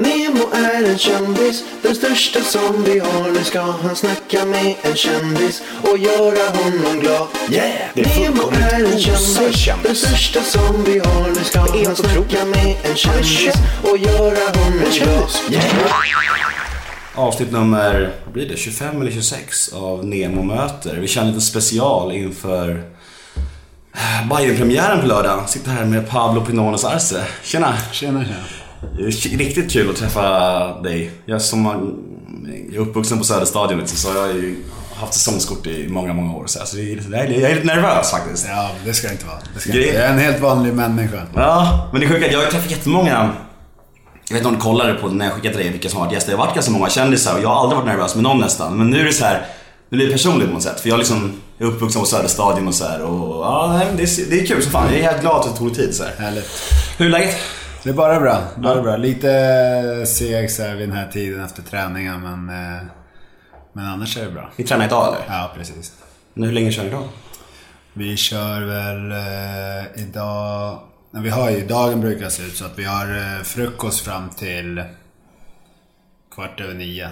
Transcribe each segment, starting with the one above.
Nemo är en kändis, den största som vi har. Nu ska han snacka med en kändis och göra honom glad. Yeah! Det är Nemo är en kändis, den största som vi har. Nu ska han snacka med en kändis och göra honom glad. Yeah! Avsnitt nummer, vad blir det, 25 eller 26 av Nemo möter. Vi kör en liten special inför Bajen-premiären på lördag. Sitter här med Pablo Pinones Arce. Tjena! Tjena, tjena. Det Riktigt kul att träffa dig. Jag som jag är uppvuxen på Söderstadion liksom, så jag har ju haft säsongskort i många, många år. Så alltså, det är, lite- jag är jag lite nervös faktiskt. Ja, det ska det inte vara. Det ska Grej- inte. Jag är en helt vanlig människa. Ja, men det att jag har träffat jättemånga jag vet inte om du kollade på när jag skickade till dig vilka som har varit gäster. Jag har varit ganska många kändisar och jag har aldrig varit nervös med någon nästan. Men nu är det så här, nu blir det personligt på något sätt. För jag liksom är uppvuxen på Söderstadion och så här och ja, det, är, det är kul som fan. Jag är helt glad att det tog tid så här. Härligt. Hur är läget? Det är bara bra. Bara bra. Lite seg så här vid den här tiden efter träningen, men, eh, men annars är det bra. Ni tränar idag eller? Ja, precis. Men hur länge kör ni idag? Vi kör väl eh, idag... Nej, vi har ju, dagen brukar se ut så att vi har eh, frukost fram till kvart över nio.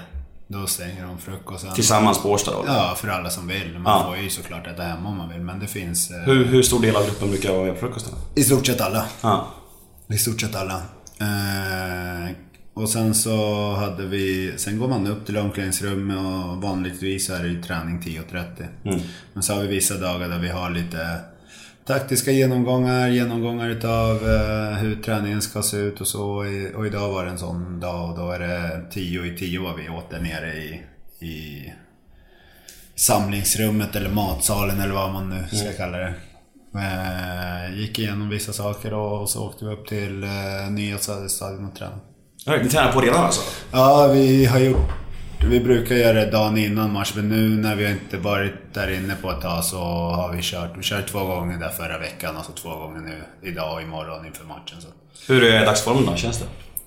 Då stänger de frukosten. Tillsammans på Årsta då? Ja, för alla som vill. Man Ja. får ju såklart äta hemma om man vill, men det finns... Eh, Hur, hur stor del av gruppen brukar vara med på frukosten? I stort sett alla. Ja. I stort sett alla. Eh, och sen så hade vi, sen går man upp till omklädningsrummet och vanligtvis är det ju träning 10.30. Men så har vi vissa dagar där vi har lite taktiska genomgångar, genomgångar utav eh, hur träningen ska se ut och så. Och idag var det en sån dag och då är det 10 i 10 var vi åter nere i, i samlingsrummet eller matsalen eller vad man nu ska kalla det. Eh, gick igenom vissa saker och så åkte vi upp till eh, nya Söderstadion och tränade. Ja, Ni tränar på redan alltså? Ja, vi har gjort... Vi brukar göra det dagen innan match, men nu när vi inte varit där inne på ett tag så har vi kört. Vi körde två gånger där förra veckan och så två gånger nu idag och imorgon inför matchen. Så. Hur är dagsformen då? Känns det?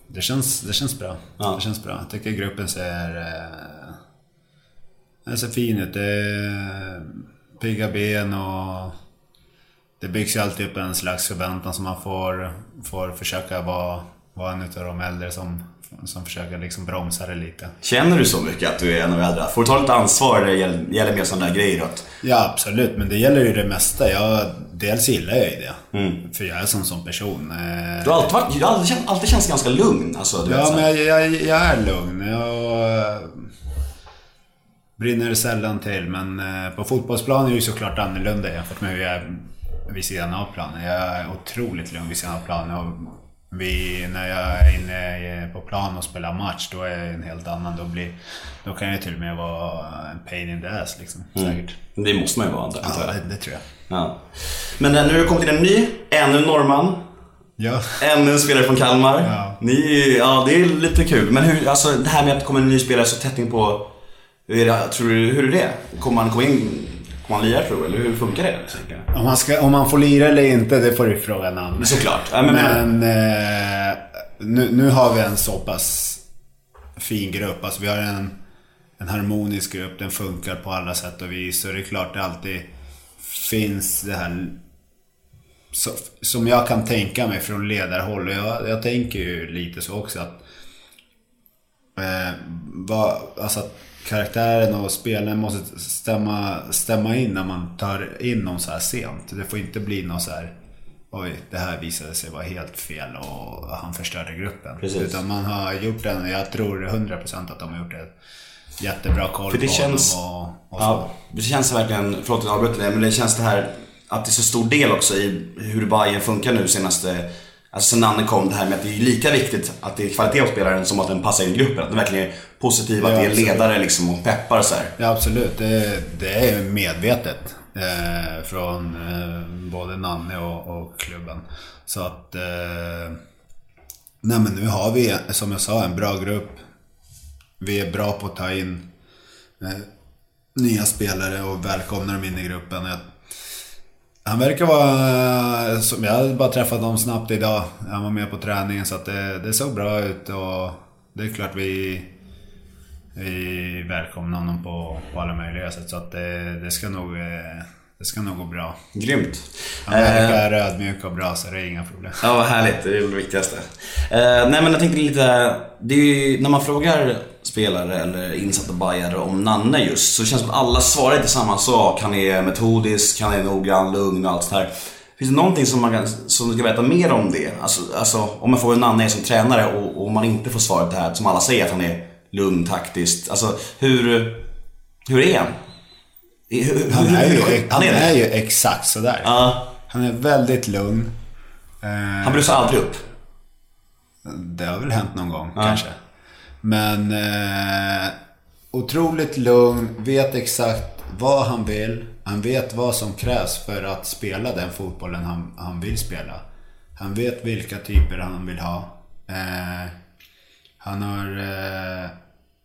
Det, känns, det känns bra. Ja. Det känns bra. Jag tycker gruppen ser... Eh, den ser fin ut. Det är pigga ben och... Det byggs ju alltid upp en slags förväntan som man får, får försöka vara, vara en utav de äldre som, som försöker liksom bromsa det lite. Känner du så mycket att du är en av de äldre? Får du ta lite ansvar när det gäller, gäller mer sådana där grejer? Att, Ja, absolut. Men det gäller ju det mesta. Jag, dels gillar jag ju det. Mm. För jag är som sån person. Du har alltid, varit, du har alltid, alltid känts ganska lugn. Alltså, du vet, Ja, så men jag, jag, jag är lugn. Jag eh, brinner sällan till. Men eh, på fotbollsplanen är det ju såklart annorlunda jämfört med hur jag är vid sidan av planen. Jag är otroligt lugn vid sidan av planen. Och vi, när jag är inne på plan och spelar match, då är jag en helt annan. Då, blir, då kan jag till och med vara en pain in the ass liksom. Säkert. Det måste man ju vara, antar Ja, jag. det, det tror jag. Ja. Men eh, nu har det kommit in en ny, ännu norrman. Ja. Ännu en spelare från Kalmar. Ja. Ni, ja, det är lite kul. Men hur, alltså, det här med att det kommer en ny spelare så tätt in på... Hur är det, tror du, hur är det? Kommer han komma in... Kommer han lira tror? Eller hur funkar det? Om man, ska, om man får lira eller inte, det får du fråga namn. Såklart. Ja, men, Men eh, nu, nu har vi en så pass fin grupp. Alltså vi har en, en harmonisk grupp. Den funkar på alla sätt och vis. Så det är klart det alltid finns det här så, som jag kan tänka mig från ledarhåll. Och jag, jag tänker ju lite så också att eh, vad, alltså att karaktären och spelaren måste stämma, stämma in när man tar in någon så här sent. Det får inte bli någon så här Oj, det här visade sig vara helt fel och han förstörde gruppen. Precis. Utan man har gjort en, jag tror 100% att de har gjort en jättebra koll För det på känns- och, och. Ja, det känns verkligen, förlåt att jag avbryter men det känns det här att det är så stor del också i hur Bayern funkar nu senaste, alltså sen Nanne kom, det här med att det är lika viktigt att det är kvalitet på spelaren som att den passar in i gruppen. Att den verkligen positiv, att det är ledare liksom och peppar så här. Ja, absolut. Det, det är medvetet. Eh, från eh, både Nanne och, och klubben. Så att... Eh, nej men nu har vi, som jag sa, en bra grupp. Vi är bra på att ta in eh, nya spelare och välkomna dem in i gruppen. Jag, han verkar vara... Som jag hade bara träffat dem snabbt idag. Han var med på träningen så att det, det såg bra ut och det är klart vi... Vi välkomnar honom på, på alla möjliga sätt så att det, det ska nog... eh, det ska nog gå bra. Grymt. Han verkar ödmjuk och bra så det är inga problem. Ja, vad härligt. Det är det viktigaste. Eh, nej, men jag tänkte lite... Det är ju, när man frågar spelare eller insatta bajare om Nanne just, så känns det som att alla svarar inte samma sak. Han är metodisk, han är noggrann, lugn och allt så här. Finns det någonting som man kan, som du ska veta mer om det? Alltså, alltså om man får en Nanne som tränare och, och man inte får svaret det här som alla säger att han är lugn, taktiskt. Alltså hur, hur är han? Hur, Han är ju, han det? är ju exakt sådär. Ja, Han är väldigt lugn. Eh, han blussar aldrig upp. Det har väl hänt någon gång kanske. Men eh, otroligt lugn, vet exakt vad han vill. Han vet vad som krävs för att spela den fotbollen han, han vill spela. Han vet vilka typer han vill ha. Eh, han har eh,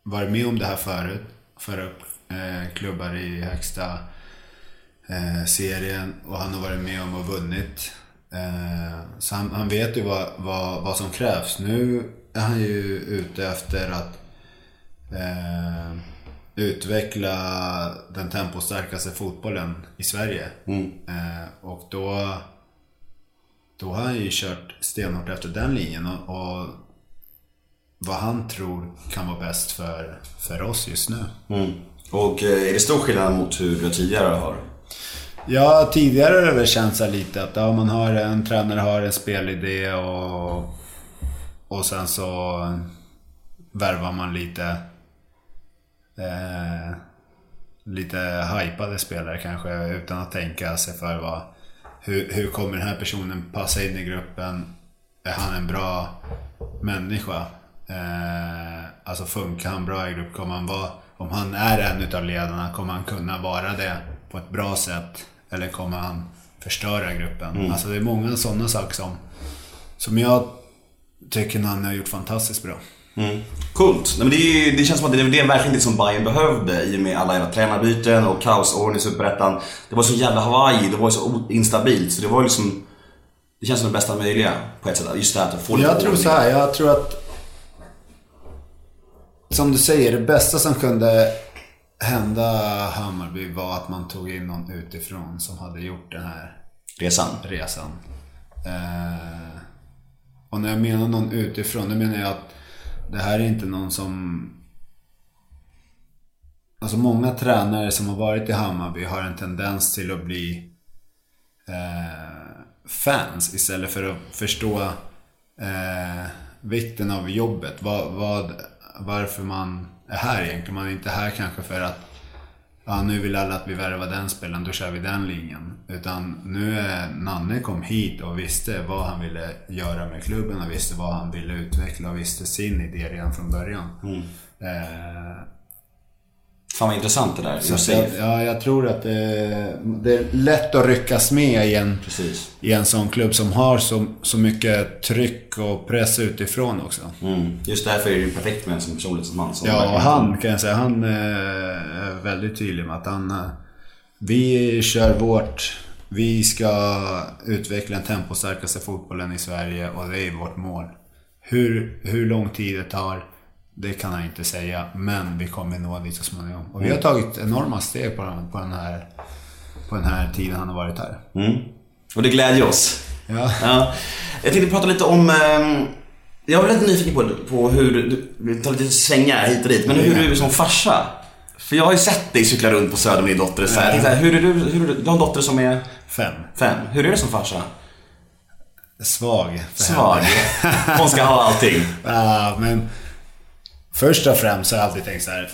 varit med om det här förut. För upp eh, klubbar i högsta eh, serien och han har varit med om och vunnit. Eh, så han, han vet ju vad, vad, vad som krävs. Nu är han ju ute efter att eh, utveckla den tempostarkaste fotbollen i Sverige. Eh, och då, då har han ju kört stenhårt efter den linjen och, och vad han tror kan vara bäst för, för oss just nu. Mm. Och eh, är det stor skillnad mot hur du tidigare har? Ja, tidigare har det väl känts lite att ja, man har en tränare har en spelidé och, och sen så värvar man lite eh, lite hypade spelare kanske utan att tänka sig för vad hur, hur kommer den här personen passa in i gruppen? Är han en bra människa? Eh, alltså funkar han bra i grupp? Kommer han vara, om han är en utav ledarna, kommer han kunna vara det på ett bra sätt? Eller kommer han förstöra gruppen? Alltså det är många sådana saker som, som jag tycker han har gjort fantastiskt bra. Mm. Coolt. Nej, men det, ju- det känns som att det det är verkligen det som Bayern behövde i och med alla jävla tränarbyten och kaosåren i Superettan. Det var så jävla Hawaii, det var så instabilt så det var liksom... Det känns som det bästa möjliga på ett sätt. Just det här att få lite Jag tror ordning. så här, jag tror att... Som du säger, det bästa som kunde hända Hammarby var att man tog in någon utifrån som hade gjort den här Resan. resan. Eh, och när jag menar någon utifrån, då menar jag att det här är inte någon som... Alltså många tränare som har varit i Hammarby har en tendens till att bli eh, fans istället för att förstå eh, vikten av jobbet. Vad, vad, varför man är här egentligen. Man är inte här kanske för att ja, nu vill alla att vi värvar den spelaren, då kör vi den linjen. Utan nu är Nanne kom hit och visste vad han ville göra med klubben och visste vad han ville utveckla och visste sin idé redan från början. Eh, Fan vad intressant det där. så jag, ja, jag tror att det, det är lätt att ryckas med i en, Precis. i en sån klubb som har så, så mycket tryck och press utifrån också. Mm. Just därför är det ju perfekt med en som personlighetsman. Som Ja, och han kan jag säga, han eh, är väldigt tydlig med att han... eh, Vi kör vårt... Vi ska utveckla den tempostarkaste fotbollen i Sverige och det är vårt mål. Hur, hur lång tid det tar, det kan han inte säga. Men vi kommer nå dit så småningom. Och vi har tagit enorma steg på den, på den, här, på den här tiden han har varit här. Mm. Och det glädjer oss. Ja. Ja. Jag tänkte prata lite om... ehm, jag var lite nyfiken på, på hur du... Vi tar lite svängar hit och dit, men hur du är som farsa. För jag har ju sett dig cykla runt på Söder med din dotter. Så här. Här, hur är du, hur är du? Du har en dotter som är Fem. fem. Hur är det som farsa? Svag. Svag. henne. Hon ska ha allting. Ja, men först och främst har jag alltid tänkt så här.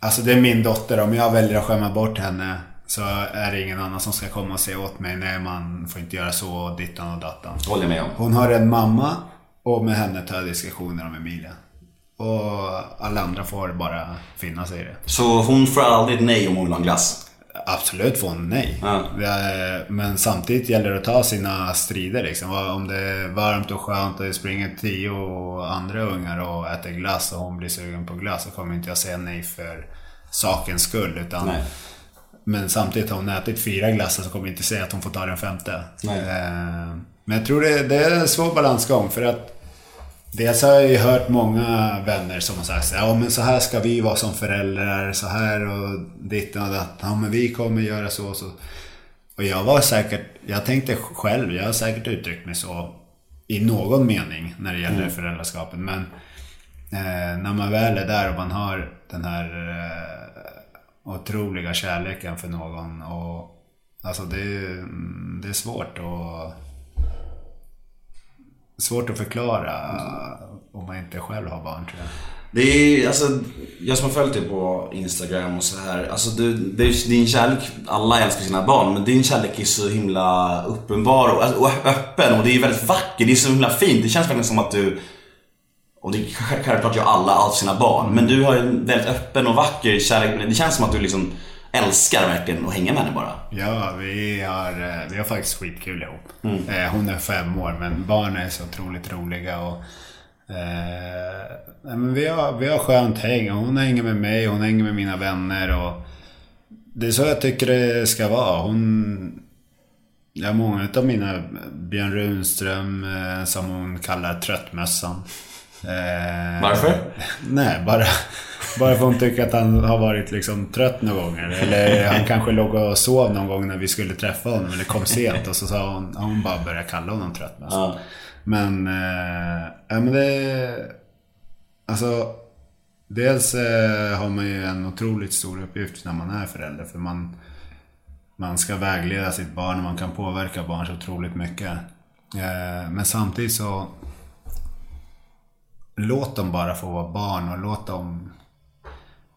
Alltså det är min dotter, om jag väljer att skämma bort henne så är det ingen annan som ska komma och säga åt mig. Nej, man får inte göra så och dittan och dattan. håller med om. Hon har en mamma och med henne tar jag diskussioner om Emilia. Och alla andra får bara finna sig i det. Så hon får aldrig ett nej om hon vill ha en glass? Absolut får hon nej. Ja. Är- Men samtidigt gäller det att ta sina strider liksom. Om det är varmt och skönt och det springer tio andra ungar och äter glass och hon blir sugen på glass så kommer inte jag säga nej för sakens skull. Utan, Nej. Men samtidigt har hon ätit fyra glassar så kommer jag inte säga att hon får ta den femte. Nej. Eh, Men jag tror det, det är en svår balansgång för att Dels har jag ju hört många vänner som har sagt ja men så här ska vi vara som föräldrar, så här och ditten och datten. Ja men vi kommer göra så och så. Och jag var säkert, jag tänkte själv, jag har säkert uttryckt mig så i någon mening när det gäller Mm. föräldraskapet. Men eh, när man väl är där och man har den här eh, otroliga kärleken för någon. Och, alltså det, är- det är svårt att Svårt att förklara om man inte själv har barn tror jag. Det är, alltså, jag som har följt dig på Instagram och så här. Alltså du, det är, din kärlek, alla älskar sina barn, men din kärlek är så himla uppenbar och, alltså, och öppen och det är väldigt vackert. Det är så himla fint. Det känns verkligen som att du, och det är självklart gör alla allt sina barn, men du har en väldigt öppen och vacker kärlek. Det känns som att du liksom älskar verkligen att hänga med henne bara. Ja, vi har, eh, vi har faktiskt skitkul ihop. Eh, Hon är fem år, men barnen är så otroligt roliga. Och, eh, men vi, har, vi har skönt häng. Hon hänger med mig, hon hänger med mina vänner. Och det är så jag tycker det ska vara. Hon... Ja, många av mina, Björn Runström, eh, som hon kallar tröttmössan. Eh, Varför? Nej, bara, bara för hon tycker att han har varit liksom trött några gånger. Eller han kanske låg och sov någon gång när vi skulle träffa honom. Eller kom sent och så sa hon, hon bara började kalla honom trött. Alltså. Ja. Men, eh, ja men det... Alltså, dels eh, har man ju en otroligt stor uppgift när man är förälder. För man, man ska vägleda sitt barn och man kan påverka barn så otroligt mycket. Eh, men samtidigt så... Låt dem bara få vara barn och låt dem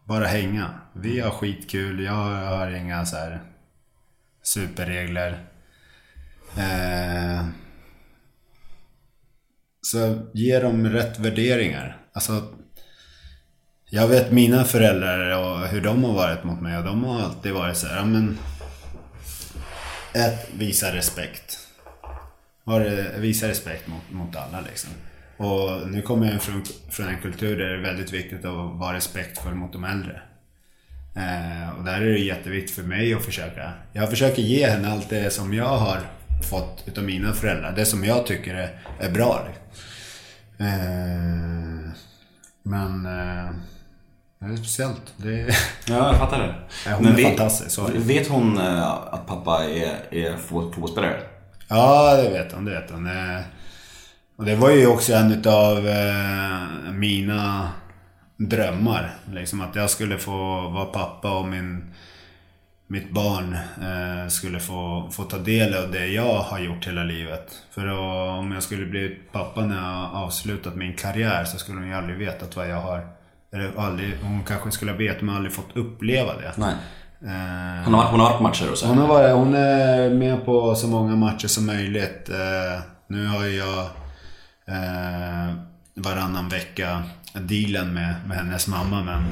bara hänga. Vi har skitkul, jag har inga så här superregler. Eh, så ge dem rätt värderingar. Alltså, jag vet mina föräldrar och hur de har varit mot mig och de har alltid varit så här, ja men... Ett, visa respekt. Eh, visa respekt mot, mot alla liksom. Och nu kommer jag från, från en kultur där det är väldigt viktigt att vara respektfull mot de äldre. Eh, och där är det jätteviktigt för mig att försöka. Jag försöker ge henne allt det som jag har fått utav mina föräldrar. Det som jag tycker är, är bra. Liksom. Eh, men eh, det är speciellt. Det är, Ja, jag fattar det. Hon är fantastisk, så. Vet hon eh, att pappa är, är fot- fotbollsspelare? Ja, det vet hon. Det vet hon. Och det var ju också en utav eh, mina drömmar. Liksom att jag skulle få vara pappa och min, mitt barn eh, skulle få, få ta del av det jag har gjort hela livet. För då, om jag skulle bli pappa när jag avslutat min karriär så skulle hon ju aldrig vetat vad jag har... Eller aldrig, hon kanske skulle ha vetat men aldrig fått uppleva det. Nej. Eh, Hon har hon har varit på matcher och så? hon, har varit, hon är med på så många matcher som möjligt. Eh, nu har jag eh, varannan vecka dealen med, med hennes mamma men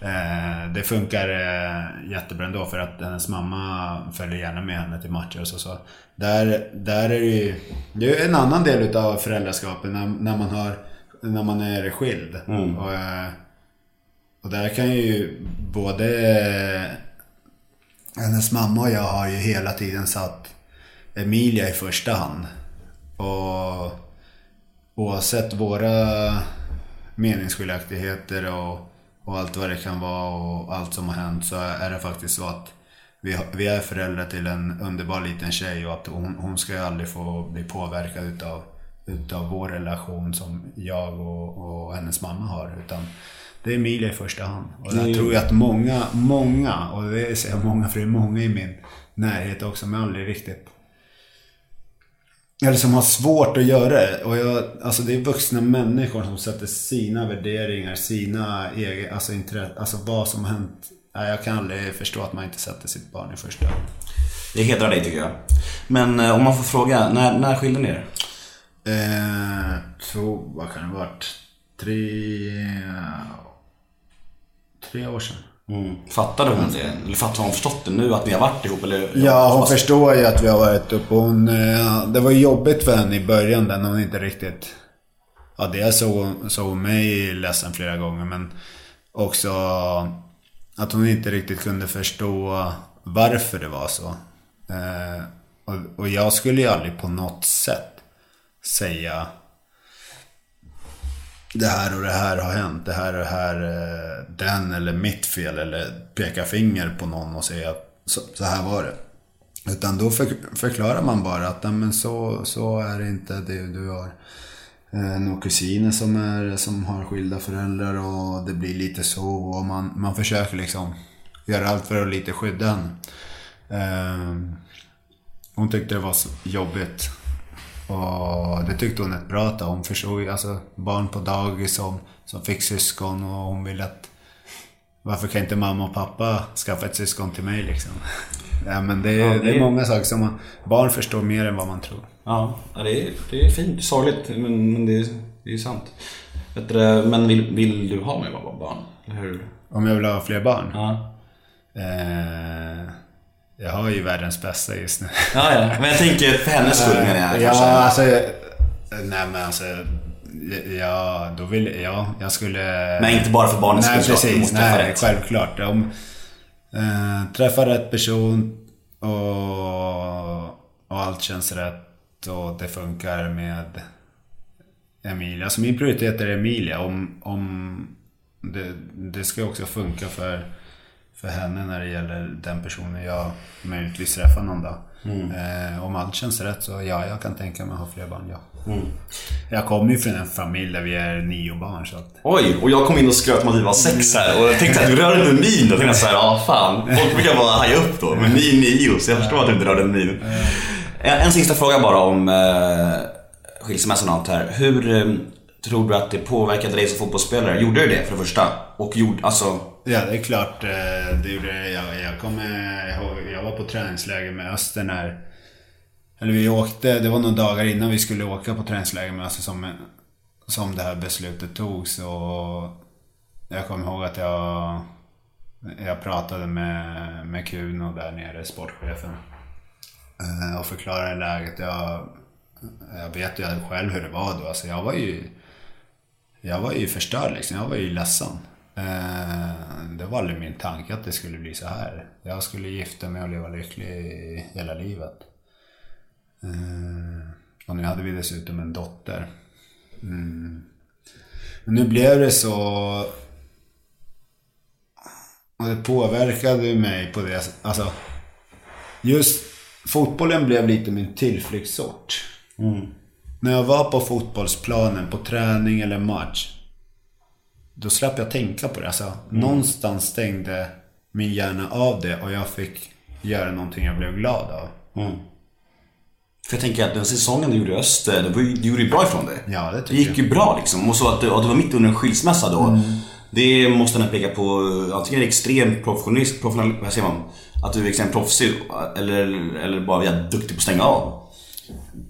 eh, det funkar eh, jättebra ändå för att hennes mamma följer gärna med henne till matcher och så. så. Där, där är det ju det är en annan del utav föräldraskapet när, när, man, har, när man är skild. Och, eh, och där kan ju både hennes mamma och jag har ju hela tiden satt Emilia i första hand. Och oavsett våra meningsskiljaktigheter och, och allt vad det kan vara och allt som har hänt så är det faktiskt så att vi, vi är föräldrar till en underbar liten tjej och att hon, hon ska ju aldrig få bli påverkad utav, utav vår relation som jag och, och hennes mamma har. Utan det är Emilia i första hand. Och jag tror jag att många, många, och det säger jag många för det är många i min närhet också, men aldrig riktigt eller som har svårt att göra det. Och jag, alltså det är vuxna människor som sätter sina värderingar, sina egna, alltså, intresse, alltså vad som har hänt. Nej, jag kan aldrig förstå att man inte sätter sitt barn i första hand. Det hedrar dig tycker jag. Men eh, om man får fråga, när, när skilde ni er? Eh, så, vad kan det ha varit? Tre... Tre år sedan. Mm. Fattade hon det? Eller fattade hon förstått det nu att ni har varit ihop? Eller? Ja, hon Fast- förstår ju att vi har varit uppe. Hon, eh, det var jobbigt för henne i början där när hon inte riktigt... Ja, dels såg såg hon mig ledsen flera gånger men också att hon inte riktigt kunde förstå varför det var så. Eh, och, och jag skulle ju aldrig på något sätt säga det här och det här har hänt, det här och det här, eh, den eller mitt fel eller peka finger på någon och säga att så, så här var det. Utan då för, förklarar man bara att "Nej, men så, så är det inte. Det, du har eh, några kusiner som, är, som har skilda föräldrar och det blir lite så. Och man, man försöker liksom göra allt för att lite skydda henne. Eh, hon tyckte det var jobbigt. Och det tyckte hon ett bra tag. Hon förstod ju, alltså barn på dagis som, som fick syskon och hon ville att varför kan inte mamma och pappa skaffa ett syskon till mig liksom? Ja, men det, är, Ja, det är- det är många saker som man, barn förstår mer än vad man tror. Ja, det, är, det är fint. Sorgligt, men, men det, är, det är sant. Du, men vill, vill du ha med barn? Hur? Om jag vill ha fler barn? Ja. Eh, jag har ju världens bästa just nu. Ja, ja. Men jag tänker för hennes skull menar jag. Ja, kanske. alltså... Nej men alltså... Ja, då vill ja, jag skulle... Men inte bara för barnens Nej skull, du precis, träffa nej rätt. självklart. Om eh, träffar rätt person och, och allt känns rätt och det funkar med Emilia. Alltså min prioritet är Emilia. Om, om det, det ska också funka för, för henne när det gäller den personen jag möjligtvis träffar någon dag. Eh, om allt känns rätt så ja, jag kan tänka mig att ha fler barn, ja. Jag kommer ju från en familj där vi är nio barn så att... Oj, och jag kom in och skröt om att vi var sex här och jag tänkte att du rör en min. Då tänkte jag såhär, ja fan. Folk brukar bara haja upp då. Men ni är nio, så jag förstår att du inte rörde en min. En, en sista fråga bara om eh, skilsmässan och allt här. Hur eh, tror du att det påverkade dig som fotbollsspelare? Gjorde det det för det första? Och gjorde, alltså... Ja, det är klart. Eh, det gjorde det. Jag, jag kommer ihåg, jag var på träningsläger med Öster när... Eller vi åkte, det var några dagar innan vi skulle åka på träningsläger med Öster som, som det här beslutet togs. Och jag kommer ihåg att jag, jag pratade med, med Kuno där nere, sportchefen. Eh, och förklarade läget. Jag, jag vet ju själv hur det var då. Alltså jag var ju... Jag var ju förstörd liksom. Jag var ju ledsen. Eh, det var aldrig min tanke att det skulle bli så här. Jag skulle gifta mig och leva lycklig hela livet. Eh, och nu hade vi dessutom en dotter. Mm. Men nu blev det så... Och det påverkade mig på det. Alltså, just fotbollen blev lite min tillflyktsort. När jag var på fotbollsplanen, på träning eller match. Då slapp jag tänka på det. Alltså, Någonstans stängde min hjärna av det och jag fick göra någonting jag blev glad av. För jag tänker att den säsongen du gjorde i Öster, det ju- du gjorde ju bra ifrån det. Ja, det Det tycker gick ju bra liksom. Och så att du, att du var mitt under en skilsmässa då. Det måste man peka på antingen extrem professionist, professional, vad säger man? Att du är extremt proffsig eller, eller bara jävligt duktig på att stänga av.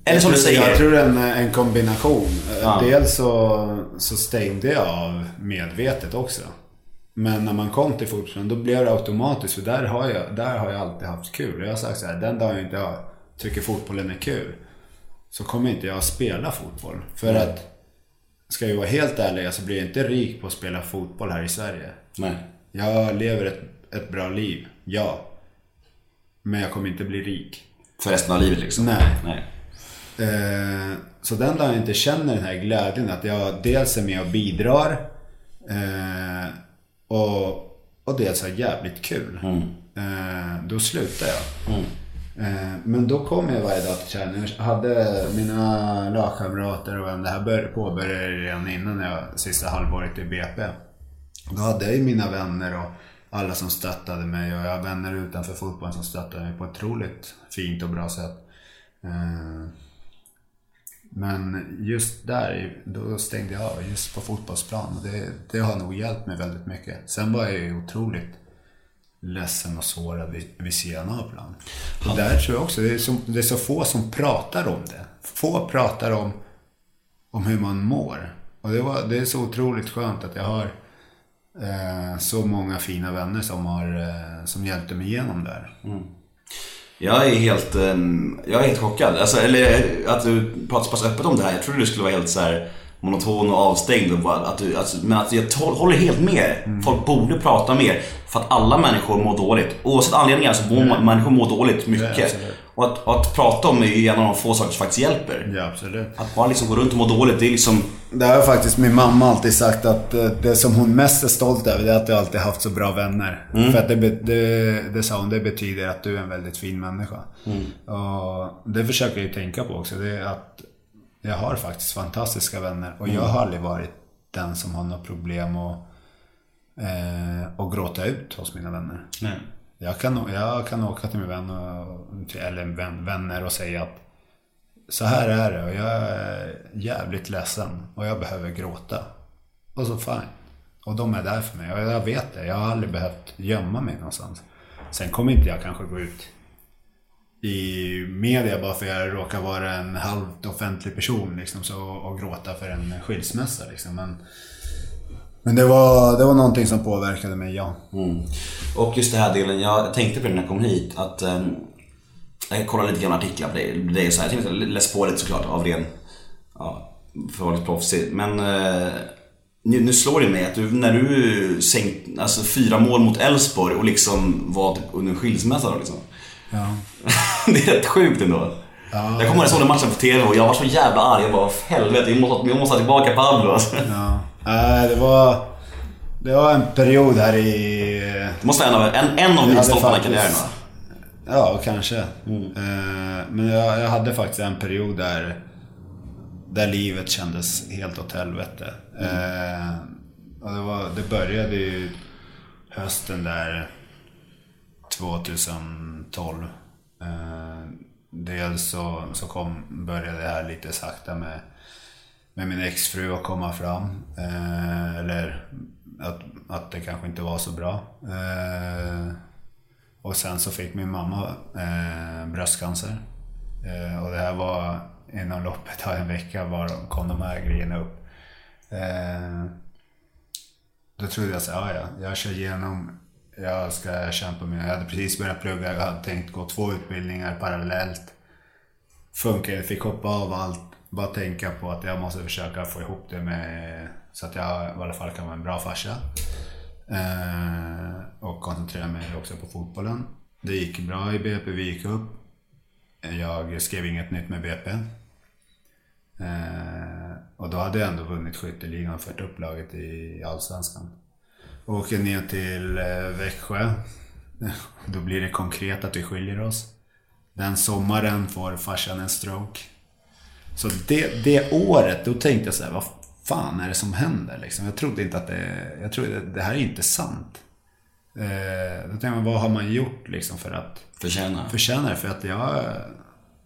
Eller som du säger. Jag tror det är en, en kombination. Ja. Dels så, så stängde jag av medvetet också. Men när man kom till fotbollen då blev det automatiskt. För där har jag, där har jag alltid haft kul. Jag har sagt så här, den dagen jag inte har, tycker fotbollen är kul. Så kommer inte jag att spela fotboll. För att, ska jag vara helt ärlig, så blir jag inte rik på att spela fotboll här i Sverige. Nej. Jag lever ett, ett bra liv, ja. Men jag kommer inte bli rik. För resten av livet liksom. Nej. Nej. Eh, så den dagen jag inte känner den här glädjen att jag dels är med och bidrar eh, och, och dels har jävligt kul. Eh, då slutar jag. Eh, men då kom jag varje dag till träningen. Jag hade mina lagkamrater och vem det här bör, påbörjade redan innan jag, sista halvåret i BP. Då hade jag ju mina vänner och alla som stöttade mig och jag har vänner utanför fotbollen som stöttade mig på ett otroligt fint och bra sätt. Men just där, då stängde jag av just på fotbollsplan. Och det, det har nog hjälpt mig väldigt mycket. Sen var jag ju otroligt ledsen och sårad vid, vid sidan av plan. Och där tror jag också, det är, så, det är så få som pratar om det. Få pratar om, om hur man mår. Och det, var, det är så otroligt skönt att jag har eh, så många fina vänner som, har, eh, som hjälpte mig igenom det här. Jag är helt, eh, jag är helt chockad. Alltså, eller att du pratar så pass öppet om det här. Jag trodde du skulle vara helt så här monoton och avstängd. Och bara, att du, alltså, men att jag tol- håller helt med. Folk borde prata mer. För att alla människor mår dåligt. Oavsett anledningar så mår människor mår dåligt mycket. Och att, att prata om det är ju en av de få saker som faktiskt hjälper. Ja, absolut. Att bara liksom gå runt och må dåligt, det är liksom... Det har faktiskt min mamma alltid sagt att eh, det som hon mest är stolt över det är att jag alltid haft så bra vänner. För att det, det, det sa hon, det betyder att du är en väldigt fin människa. Och det försöker jag ju tänka på också. Det är att jag har faktiskt fantastiska vänner. Och jag har aldrig varit den som har något problem att, eh, att gråta ut hos mina vänner. Nej. Jag kan, jag kan åka till min vän och, eller vän, vänner och säga att så här är det och jag är jävligt ledsen och jag behöver gråta. Och så fine. Och de är där för mig och jag vet det. Jag har aldrig behövt gömma mig någonstans. Sen kommer inte jag kanske gå ut i media bara för att jag råkar vara en halvt offentlig person liksom, så, och gråta för en skilsmässa. Liksom. Men, men det, var, det var någonting som påverkade mig, ja. Mm. Och just det här delen, jag tänkte på det när jag kom hit att um, jag kollade lite grann artiklar på det. det är så här, jag tänkte läs på lite såklart av ren, ja, för att vara lite proffsig. Men uh, nu, nu slår det mig att du, när du sänkt, alltså fyra mål mot Elfsborg och liksom var typ under skilsmässa då liksom. ja. det är rätt sjukt ändå. jag kommer ihåg jag såg den matchen på TV och jag var så jävla arg. Jag bara, helvete, vi måste, vi måste ha tillbaka Pablo alltså. Ja. Nej, det var... Det var en period här i... Det måste vara en av, en, en av milstolparna i karriären va? Ja, kanske. Eh, Men jag, jag hade faktiskt en period där... Där livet kändes helt åt helvete. Eh, och det, var, det började ju hösten där 2012. Eh, dels så, så kom, började det här lite sakta med, med min exfru att komma fram. Eh, eller att, att det kanske inte var så bra. Eh, och sen så fick min mamma eh, bröstcancer. Eh, och det här var inom loppet av en vecka var, kom de här grejerna upp. Eh, då trodde jag så här, "Ja, ja, jag kör igenom. Jag ska kämpa med Jag hade precis börjat plugga. Jag hade tänkt gå två utbildningar parallellt. Funkade, jag fick hoppa av allt. Bara tänka på att jag måste försöka få ihop det med så att jag i alla fall kan vara en bra farsa. Eh, och koncentrera mig också på fotbollen. Det gick bra i BP, vi gick upp. Jag skrev inget nytt med BP. Eh, och då hade jag ändå vunnit skytteligan och fört upp laget i Allsvenskan. Åker ner till eh, Växjö. Då blir det konkret att vi skiljer oss. Den sommaren får farsan en stroke. Så det, det året, då tänkte jag så här, vad fan är det som händer? Liksom. Jag trodde inte att det... Jag trodde, det här är inte sant. Eh, då tänkte jag, vad har man gjort liksom för att Förtjäna. förtjäna det? För att jag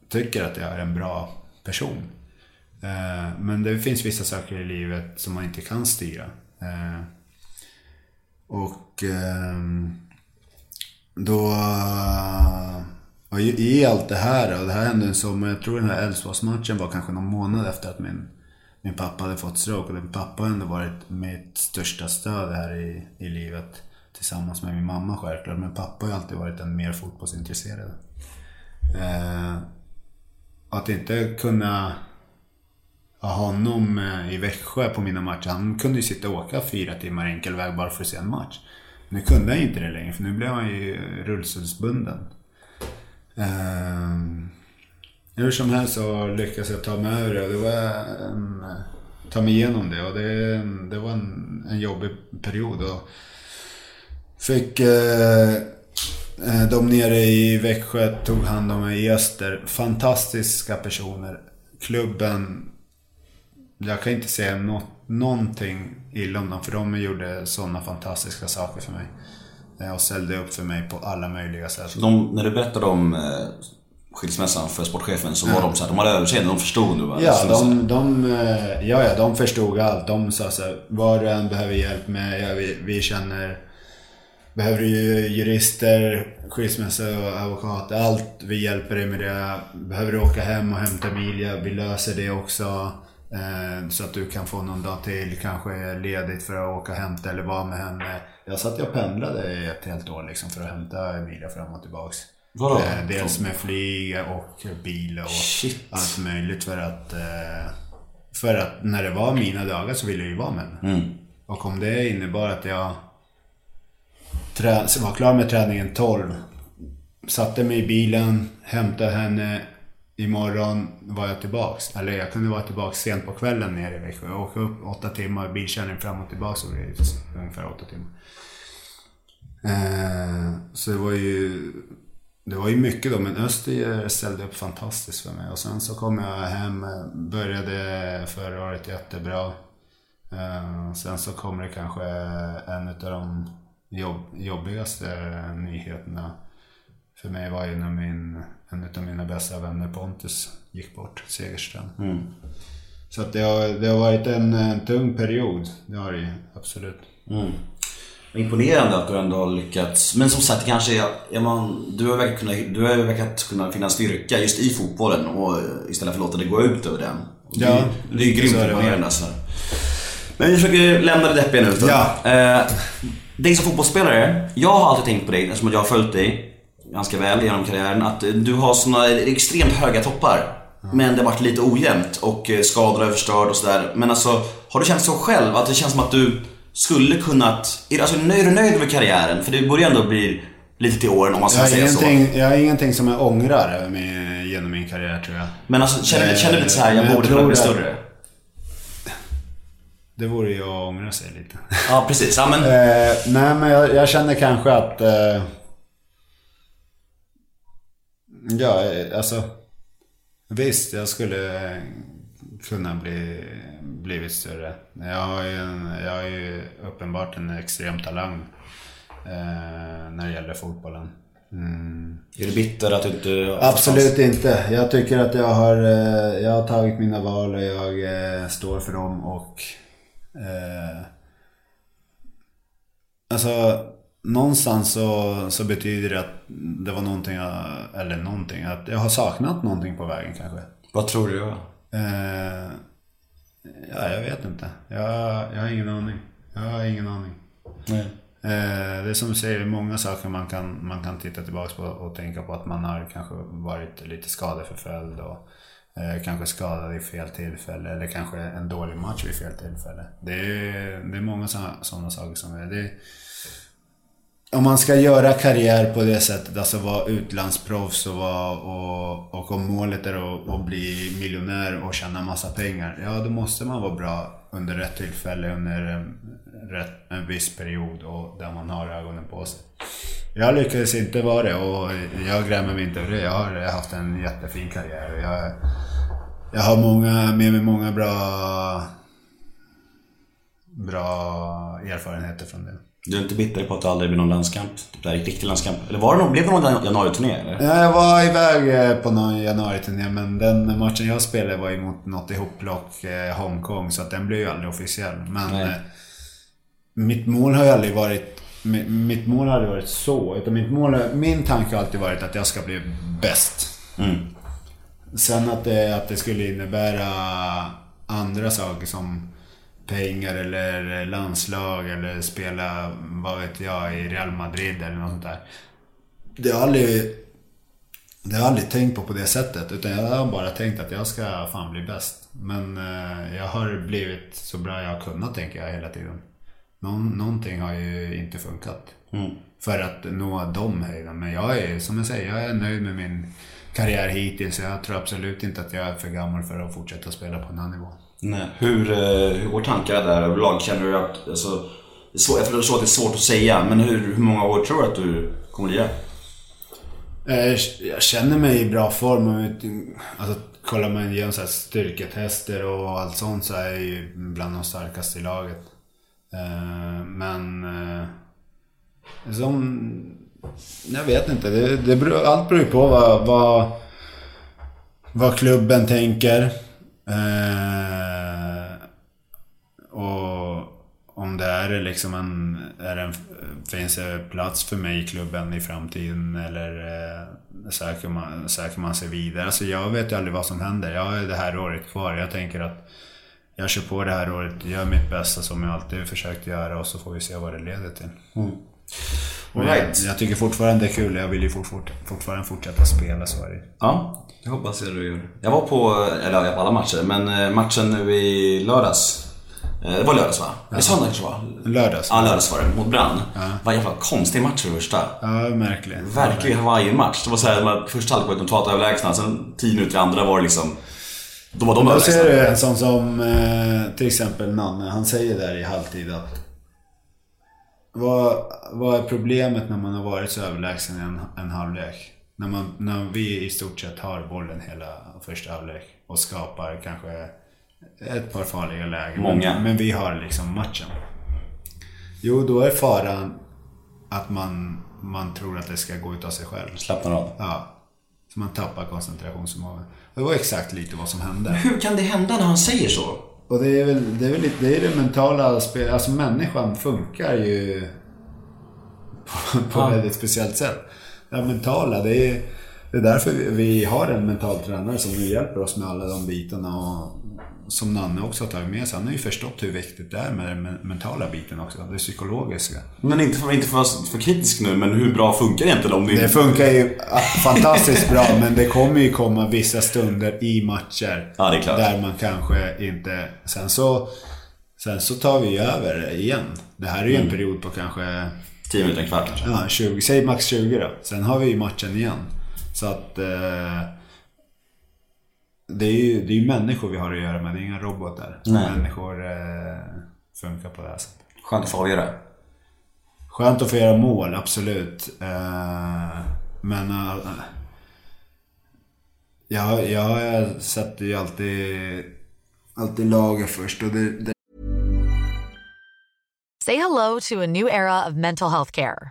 tycker att jag är en bra person. Eh, men det finns vissa saker i livet som man inte kan styra. Eh, och ehm, då... Och i, I allt det här, och det här hände som, jag tror den här Elfsborgsmatchen var kanske någon månad efter att min, min pappa hade fått stroke. Och min pappa har ändå varit mitt största stöd här i, i livet. Tillsammans med min mamma självklart. Men pappa har ju alltid varit den mer fotbollsintresserade. Eh, att inte kunna ha honom eh, i Växjö på mina matcher. Han kunde ju sitta och åka fyra timmar enkel väg bara för att se en match. Nu kunde han ju inte det längre för nu blev han ju rullstolsbunden. Eh, hur som helst så lyckades jag ta mig över det det var en, ta mig igenom det och det, det var en, en jobbig period. Och fick eh, eh de nere i Växjö tog hand om mig i Öster. Fantastiska personer. Klubben, jag kan inte säga något, någonting illa om dem för de gjorde sådana fantastiska saker för mig. Eh, Och ställde upp för mig på alla möjliga sätt. De, när du berättade om eh, skilsmässan för sportchefen så var de så här, de hade överseende, de förstod nu va? Ja, Så- så- de, de, eh, ja, ja, de förstod allt. De sa så här, vad du än behöver hjälp med, ja, vi, vi känner... Behöver du ju jurister, skilsmässa och advokat, allt. Vi hjälper dig med det. Behöver du åka hem och hämta Emilia, vi löser det också. Så att du kan få någon dag till, kanske ledigt för att åka och hämta eller vara med henne. Jag satt och pendlade i ett helt år liksom för att hämta Emilia fram och tillbaks. Vadå? Eh, dels med flyg och bil och Shit. allt möjligt för att... eh, För att när det var mina dagar så ville jag ju vara med. Mm. Och om det innebar att jag var klar med träningen 12 satte mig i bilen, hämtade henne. Imorgon var jag tillbaks. Eller jag kunde vara tillbaks sent på kvällen nere i Växjö. Jag åkte upp åtta timmar bilkörning fram och tillbaks Så det ungefär åtta timmar. Eh, så det var ju... Det var ju mycket då, men Öster ställde upp fantastiskt för mig. Och sen så kom jag hem, började förra året jättebra. Eh, sen så kommer det kanske en av de jobb, jobbigaste nyheterna för mig var ju när min, en av mina bästa vänner Pontus gick bort, Segerström. Mm. Så att det, har, det har varit en, en tung period, det har det ju, absolut. Mm. Imponerande att du ändå har lyckats. Men som sagt, det kanske är, man, du har verkat kunna, du har verkat kunna finna styrka just i fotbollen och istället för att låta det gå ut över den. Ja, det, det är lite grymt det. imponerande alltså. Men vi försöker lämna det deppiga nu. Då. Ja. Eh, dig som fotbollsspelare, jag har alltid tänkt på dig, eftersom jag har följt dig ganska väl genom karriären, att eh, du har såna extremt höga toppar. Men det har varit lite ojämnt och eh, skador har förstört och sådär. Men alltså, har du känt så själv? Att det känns som att du skulle kunnat... Är alltså, är du nöjd med karriären? För det börjar ändå bli lite till åren om man ska Jag säga så. ingenting, jag har ingenting som jag ångrar med, genom min karriär tror jag. Men alltså, känner, du- känner du lite så här, Men jag jag borde kunna bli att- större? Det vore ju att ångra sig lite. Ja, precis. Ja, men, Eh, nej, men jag, jag känner kanske att... Eh, ja, alltså... Visst, jag skulle kunna bli blivit större. Jag har ju, en, jag har ju uppenbart en extrem talang eh, när det gäller fotbollen. Mm. är du bitter att du inte... Absolut inte. Jag tycker att jag har, eh, jag har tagit mina val och jag eh, står för dem och... Eh, alltså, någonstans så, så betyder det att det var någonting, jag, eller någonting, att jag har saknat någonting på vägen kanske. Vad tror du? Eh, ja, jag vet inte. Jag, jag har ingen aning. Jag har ingen aning. Nej. Eh, det är som du säger, många saker man kan, man kan titta tillbaka på och tänka på att man har kanske varit lite skadeförföljd och eh, kanske skadad i fel tillfälle eller kanske en dålig match vid fel tillfälle. Det är, det är många sådana saker som är... Det om man ska göra karriär på det sättet, alltså vara utlandsproffs och, vara, och, och om målet är att, och bli miljonär och tjäna massa pengar, ja då måste man vara bra under rätt tillfälle, under en, rätt, en viss period och där man har ögonen på sig. Jag lyckades inte vara det och jag grämer mig inte över det. Jag har haft en jättefin karriär och jag, jag har många, med mig många bra, bra erfarenheter från det. Du är inte bitter på att det aldrig blir någon landskamp? Typ där riktig landskamp? Eller var det någon, blev det någon januari-turné eller? Ja, Jag var iväg eh, på någon januari-turné men den matchen jag spelade var emot något ihopplock, eh, Hongkong, så att den blev ju aldrig officiell. Men Nej. eh, mitt mål har ju aldrig varit mi- mitt mål har aldrig varit så. Utan mitt mål, min tanke har alltid varit att jag ska bli bäst. Mm. Sen att det, att det skulle innebära andra saker som pengar eller landslag eller spela, vad vet jag, i Real Madrid eller något sånt där. Det har aldrig, det har jag aldrig tänkt på på det sättet. Utan jag har bara tänkt att jag ska fan bli bäst. Men eh, jag har blivit så bra jag har kunnat tänker jag hela tiden. Någon, någonting har ju inte funkat. Mm. För att nå de höjderna. Men jag är, som jag säger, jag är nöjd med min karriär hittills. Jag tror absolut inte att jag är för gammal för att fortsätta spela på den här nivån. Nej. Hur, eh, hur går tankarna där överlag? Känner du att, alltså, det är svårt, jag förstår att det är svårt att säga, men hur, hur många år tror du att du kommer lira? Eh, jag känner mig i bra form. Alltså, kollar man igenom så här styrketester och allt sånt så är jag ju bland de starkaste i laget. Eh, men... Som... Jag vet inte. Det, det allt beror ju på vad, vad, vad klubben tänker. Eh, och om det är liksom en, är en... Finns det plats för mig i klubben i framtiden eller eh, söker, man, söker man sig vidare? Alltså jag vet ju aldrig vad som händer. Jag har ju det här året kvar. Jag tänker att jag kör på det här året, gör mitt bästa som jag alltid försökt göra och så får vi se vad det leder till. Mm right. jag, tycker fortfarande det är kul. Jag vill ju fort, fort, fortfarande fortsätta spela, så är det Ja, det hoppas jag du gör. Jag var på, eller jag var på alla matcher, men eh, matchen nu i lördags. Eh, Det var lördags va? Eller söndag kanske det var? Lördags. Ja, lördags var det. Mot Brann. Vad jävla konstig match för det första. Ja, märkligt. Verklig Hawaii-match. Det var såhär, första halvlek var de totalt överlägsna, sen 10 minuter i andra var det liksom... Då var de Då ser överlägsna. du en sån som eh, till exempel Nanne. Han säger där i halvtid att vad, vad är problemet när man har varit så överlägsen i en, en halvlek? När, man, när vi i stort sett har bollen hela första halvlek och skapar kanske ett par farliga lägen. Många. Men, men vi har liksom matchen. Jo, då är faran att man, man tror att det ska gå ut av sig själv. Slappnar av. Ja. Så man tappar koncentrationsförmåga. Det var exakt lite vad som hände. Hur kan det hända när han säger så? Och det är väl det, är väl lite, det, är det mentala spelet. Alltså människan funkar ju på, på Ja. ett väldigt speciellt sätt. Det mentala, det är, det är därför vi, har en mental tränare som nu hjälper oss med alla de bitarna. Och som Nanne också har tagit med sig. Han har ju förstått hur viktigt det är med den men- mentala biten också. Det psykologiska. Men inte för, inte för att vara för kritisk nu, men hur bra funkar det egentligen om det Det funkar ju fantastiskt bra men det kommer ju komma vissa stunder i matcher. Ja, det är klart. Där man kanske inte... Sen så, sen så tar vi över igen. Det här är ju Mm. en period på kanske... 10 minuter, en kvart kanske. Ja, 20, säg max 20 då. Sen har vi ju matchen igen. Så att... Eh, det är ju det är ju människor vi har att göra med. Det är inga robotar. Nej. Människor eh, funkar på det här sättet. Skönt att få avgöra. Skönt att få göra mål, absolut. Eh, men... Uh, jag, jag sätter ju alltid, alltid laget först. Och det, det Say hello to a new era of mental health care.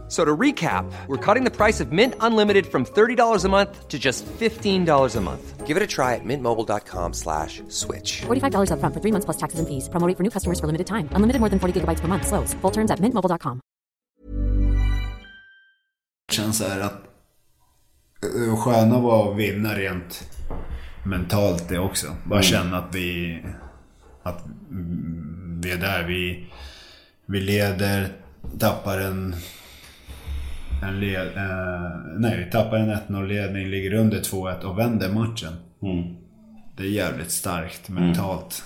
F- So to recap, we're cutting the price of Mint Unlimited from $30 a month to just $15 a month. Give it a try at mintmobile.com slash switch. $45 upfront for three months plus taxes and fees. Promo rate for new customers for limited time. Unlimited more than 40 gigabytes per month. Slows. Full terms at mintmobile.com. känns så här att... Det sköna var att vinna rent mentalt det också. Bara känna att vi... Att mm, vi är där. Vi, vi leder, tappar en... en led, eh, nej, tappar en 1-0-ledning, ligger under 2-1 och vänder matchen. Det är jävligt starkt mentalt.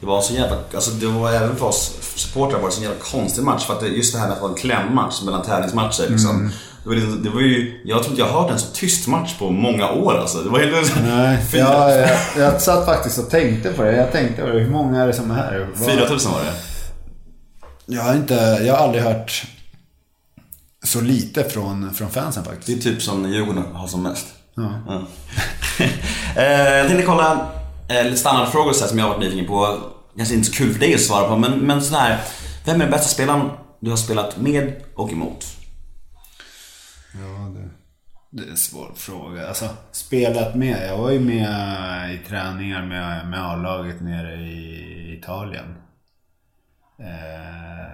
Det var så jävla, alltså det var även för oss supportrar var det så jävla konstig match. För att det, just det här med att vara en klämmatch mellan tävlingsmatcher liksom. Det, var, lite- det var ju, jag tror inte jag har hört en så tyst match på många år alltså. Det var helt... Nej, jag, jag, jag satt faktiskt och tänkte på det. Jag tänkte på det. Hur många är det som är här? Vad- 4000 var det. Jag har, inte, jag har aldrig hört så lite från, från fansen faktiskt. Det är typ som när Djurgården har som mest. Ja. Eh, jag tänkte kolla eh, lite standardfrågor så här, som jag har varit nyfiken på. Kanske inte så kul för dig att svara på, men, men sån här. Vem är den bästa spelaren du har spelat med och emot? Ja, det, det är en svår fråga. Alltså, spelat med. Jag var ju med i träningar med, med A-laget nere i Italien. Eh,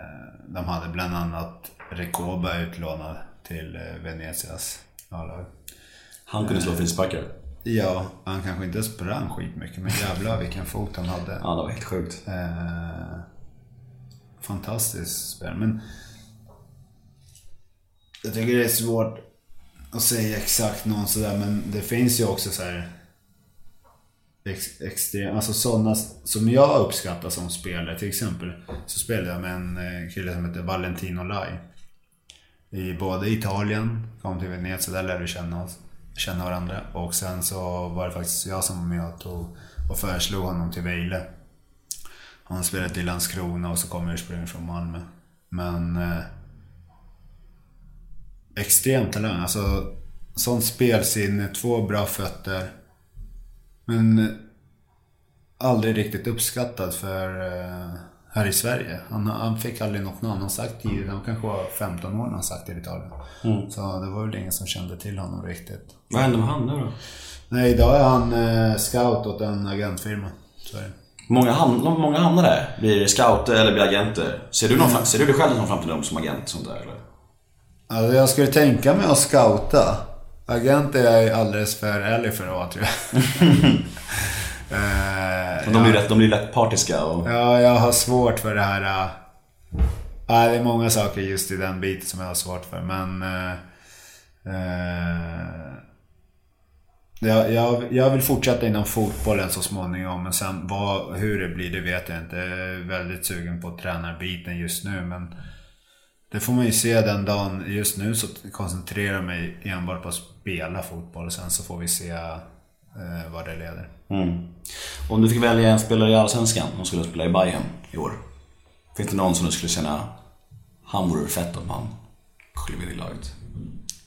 de hade bland annat Recoba utlånad till eh, Venezias A-lag. Han kunde slå frisparkar. Ja, han kanske inte sprang skitmycket men jävlar vilken fot han hade. Ja, det var helt sjukt. Eh, fantastiskt spel. Men jag tycker det är svårt att säga exakt någon sådär. Men det finns ju också så här ex, extrem, alltså sådana som jag uppskattar som spelare. Till exempel så spelade jag med en eh, kille som heter Valentino Lai i både Italien, kom till Venedig, så där lärde vi känna, oss, känna varandra. Och sen så var det faktiskt jag som var med och, tog, och föreslog honom till Vejle. Han spelade i Landskrona och så kommer ursprungligen från Malmö. Men... Eh, extrem talang. Alltså, sånt spelsinne, två bra fötter. Men eh, aldrig riktigt uppskattad för eh, här i Sverige. Han, han fick aldrig något namn. Han sagt tidigt, han kanske var 15 år när han sagt det i Italien. Så det var väl ingen som kände till honom riktigt. Vad hände med han nu då? Nej, idag är han eh, scout åt en agentfirma. Så. Många, ham- många hamnar där. Blir scouter eller blir agenter. Ser du, någon, fram- ser du dig själv någon framtid som agent? Sånt där, eller? Alltså jag skulle tänka mig att scouta. Agent är jag alldeles för ärlig för att vara tror jag. Eh, de blir, rätt, de blir lätt partiska och... Ja, jag har svårt för det här... äh, ja, det är många saker just i den biten som jag har svårt för, men... äh, äh, jag, jag, jag vill fortsätta inom fotbollen så småningom, men sen vad, hur det blir det vet jag inte. Jag är väldigt sugen på tränarbiten just nu, men... Det får man ju se den dagen. Just nu så koncentrerar jag mig enbart på att spela fotboll, sen så får vi se äh, vad det leder. Mm. Om du fick välja en spelare i Allsvenskan som skulle spela i Bayern i år. Finns det någon som du skulle känna, han vore fett om han skulle med i laget?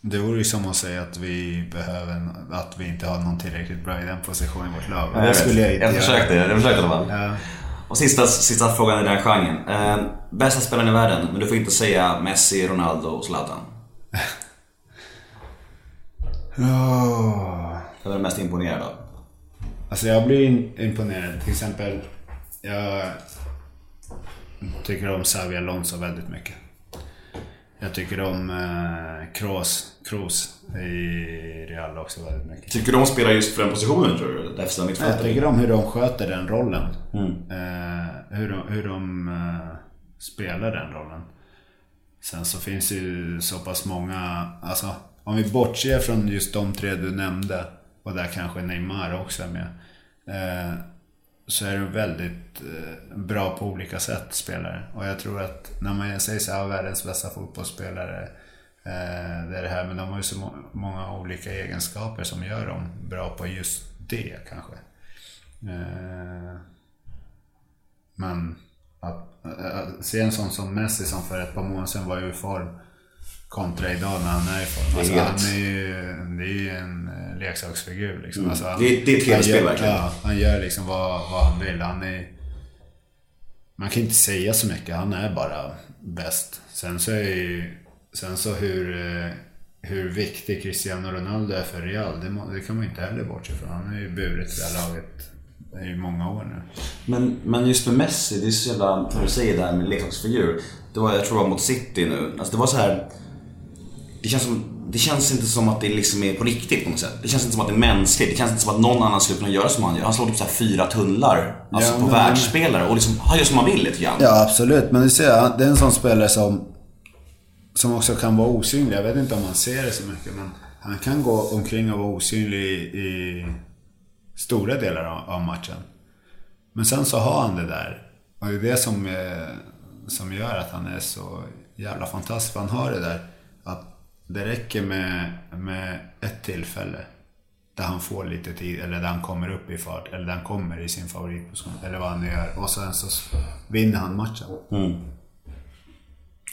Det vore ju som att säga att vi behöver, att vi inte har någon tillräckligt bra i den positionen i vårt lag. Och det skulle jag inte jag göra. försökte, jag försökte i alla fall. Ja. Och sista, sista frågan i den genren. Eh, bästa spelaren i världen, men du får inte säga Messi, Ronaldo och Zlatan. Åh. Vem är du mest imponerad av? Alltså jag blir imponerad. Till exempel, jag tycker om Xavi Alonso väldigt mycket. Jag tycker om eh, Kroos, Kroos i Real också väldigt mycket. Tycker du de spelar just för den positionen tror du? Defensiva Jag mittfältare? tycker om hur de sköter den rollen. Mm. Eh, hur de, hur de eh, spelar den rollen. Sen så finns det ju så pass många, alltså om vi bortser från just de tre du nämnde och där kanske Neymar också är med. Eh, så är de väldigt eh, bra på olika sätt spelare. Och jag tror att när man säger så här, världens bästa fotbollsspelare. Eh, det är det här, men de har ju så må- många olika egenskaper som gör dem bra på just det kanske. Men att, att se en sån som Messi som för ett par månader sedan var i form kontra idag när han är i form. Alltså, han är ju, det är ju en leksaksfigur liksom. Alltså, han- Det är- det är ett han tv-spel gör- verkligen. Ja, han gör liksom vad, vad han vill. Han är... Man kan inte säga så mycket, han är bara bäst. Sen så är ju, Sen så hur, eh, hur viktig Cristiano Ronaldo är för Real, det, må- det kan man inte heller bortse från. Han har ju burit det här laget i många år nu. Men, men just med Messi, det är så jävla, som du säger där med leksaksfigur. Det var, jag tror det var mot City nu. Alltså det var så här. Det känns, som, det känns inte som att det liksom är på riktigt på något sätt. Det känns inte som att det är mänskligt. Det känns inte som att någon annan skulle kunna göra som han gör. Han slår typ så fyra tunnlar. Alltså Ja, på men- världsspelare och liksom, han gör som han vill lite grann. Ja, absolut. Men du ser, det är en sån spelare som, som också kan vara osynlig. Jag vet inte om man ser det så mycket, men han kan gå omkring och vara osynlig i, i stora delar av, av matchen. Men sen så har han det där. Och det är det som, eh, som gör att han är så jävla fantastisk. Han har det där det räcker med, med ett tillfälle där han får lite tid, eller där han kommer upp i fart, eller där han kommer i sin favoritposition, eller vad han nu gör. Och sen så vinner han matchen.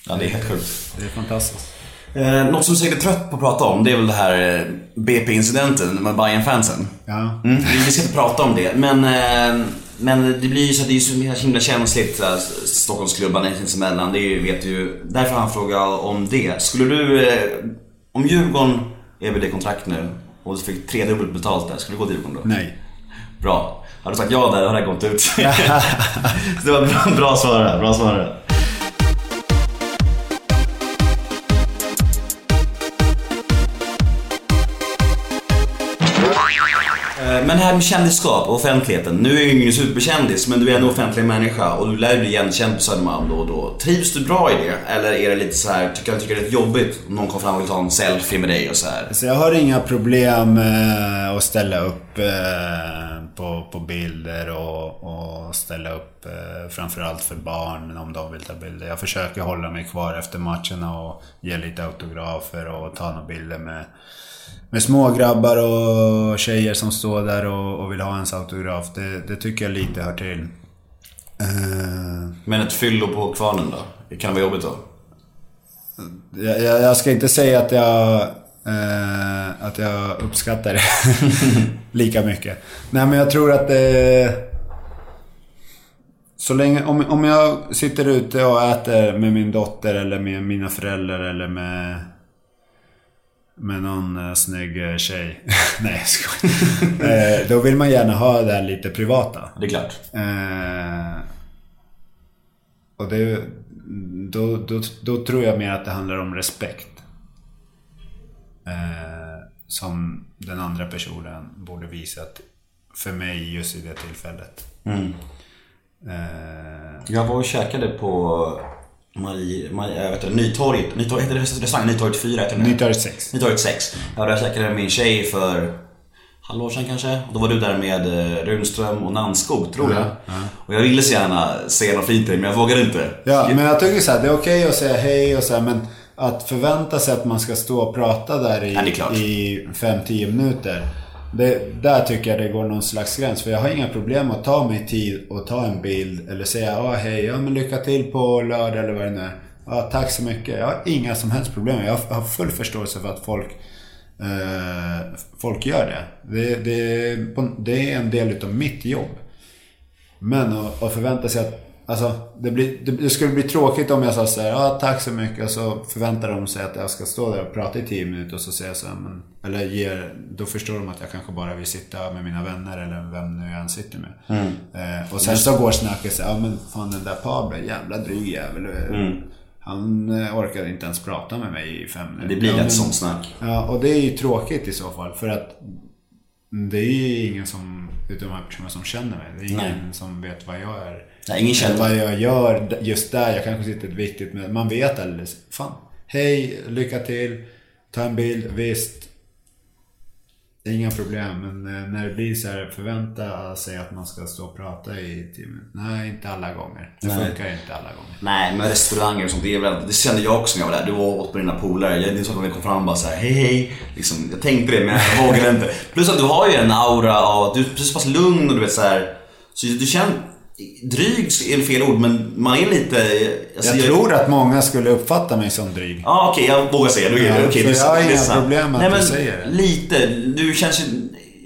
Ja, det är helt sjukt. Det är fantastiskt. Eh, något som säkert är trött på att prata om, det är väl det här eh, BP-incidenten med bayern fansen Ja. Mm, vi ska inte prata om det, men, eh, men det blir ju så att det är så himla känsligt, så här, Stockholmsklubbarna sinsemellan, det är ju- vet ju. Därför har han frågat om det. Skulle du, eh, om Djurgården är väl det kontrakt nu och du fick tredubbelt betalt där, skulle du gå till Djurgården då? Nej. Bra. Hade du sagt ja där, hade det gått ut. Det var bra, bra svar där, bra svar där. Eh, men det här med kändisskap och offentligheten. Nu är ju ingen superkändis, men du är en offentlig människa och du lär bli igenkänd på Södermalm då och då. Trivs du bra i det? Eller är det lite så här, tycker du tycker det är lite jobbigt om någon kommer fram och vill ta en selfie med dig och så här? Så jag har inga problem eh, att ställa upp eh, på, på bilder och, och ställa upp eh, framförallt för barn om de vill ta bilder. Jag försöker hålla mig kvar efter matcherna och ge lite autografer och ta några bilder med, med små grabbar och tjejer som står där och, och vill ha ens autograf. Det, det tycker jag lite hör till. Eh, Men ett fyllo på kvarnen då? Det kan vara jobbigt då? Jag, jag, jag ska inte säga att jag, eh, att jag uppskattar det lika mycket. Nej men jag tror att det... Så länge, om, om jag sitter ute och äter med min dotter eller med mina föräldrar eller med... Med någon eh, snygg eh, tjej. Nej jag skojar. eh, Då vill man gärna ha det här lite privata. Det är klart. Eh, och det, då, då, då tror jag mer att det handlar om respekt. Eh, som den andra personen borde visat för mig just i det tillfället. Eh, Jag var och käkade på Marie, Marie, jag vet inte, Nytorget. Nytorget, heter det restaurang? Nytorget 4 heter det. Nytorget 6. Nytorget 6. Jag var där käkade med min tjej för halvår sedan kanske. Och då var du där med eh, Runström och Nanskog, tror jag. Och jag ville så gärna säga något fint till dig, men jag vågade inte. Ja, men jag tycker så här, det är okej att säga hej och så här, men att förvänta sig att man ska stå och prata där i, Ja, i 5-10 minuter. Det, där tycker jag det går någon slags gräns. För jag har inga problem att ta mig tid och ta en bild. Eller säga ja hej, ja men lycka till på lördag eller vad det nu är. Ja, tack så mycket. Jag har inga som helst problem. Jag har full förståelse för att folk eh, folk gör det. Det, det. det är en del utav mitt jobb. Men att förvänta sig att... Alltså, det, blir, det, det skulle bli tråkigt om jag sa så här, ja tack så mycket och så förväntar de sig att jag ska stå där och prata i 10 minuter och så säger jag så här, men, Eller ger, då förstår de att jag kanske bara vill sitta med mina vänner eller vem nu jag än sitter med. Eh, och sen så går snacket så här, ja men fan den där Pablo, jävla dryg jävel. Han eh, orkade inte ens prata med mig i fem minuter. Det blir lätt men- sånt snack. Ja, och det är ju tråkigt i så fall. För att det är ju ingen som, utav de här personerna som känner mig. Det är ingen Nej. som vet vad jag är. Nej, ingen känner vad jag gör just där. Jag kanske sitter viktigt med. Man vet alldeles. Fan. Hej, lycka till. Ta en bild. Visst. Inga problem. Men eh, när det blir så här förvänta sig att man ska stå och prata i minuter. Nej, inte alla gånger. Det Nej. funkar inte alla gånger. Nej, men restauranger och sånt, det, är väl, det kände jag också när jag var där. Du var åt med dina polare. Jag- så att man kom fram och bara så här, hej hej. Liksom, jag tänkte det men jag vågade inte. Plus att du har ju en aura av att du är precis så pass lugn och du vet så här. Så du känner, dryg är fel ord men man är lite... alltså, Jag tror att många skulle uppfatta mig som dryg. Ja okej, jag vågar säga det. Ja, Ja, är jag har inga sant. problem med Nej, att du säger det. Lite, du känns ju...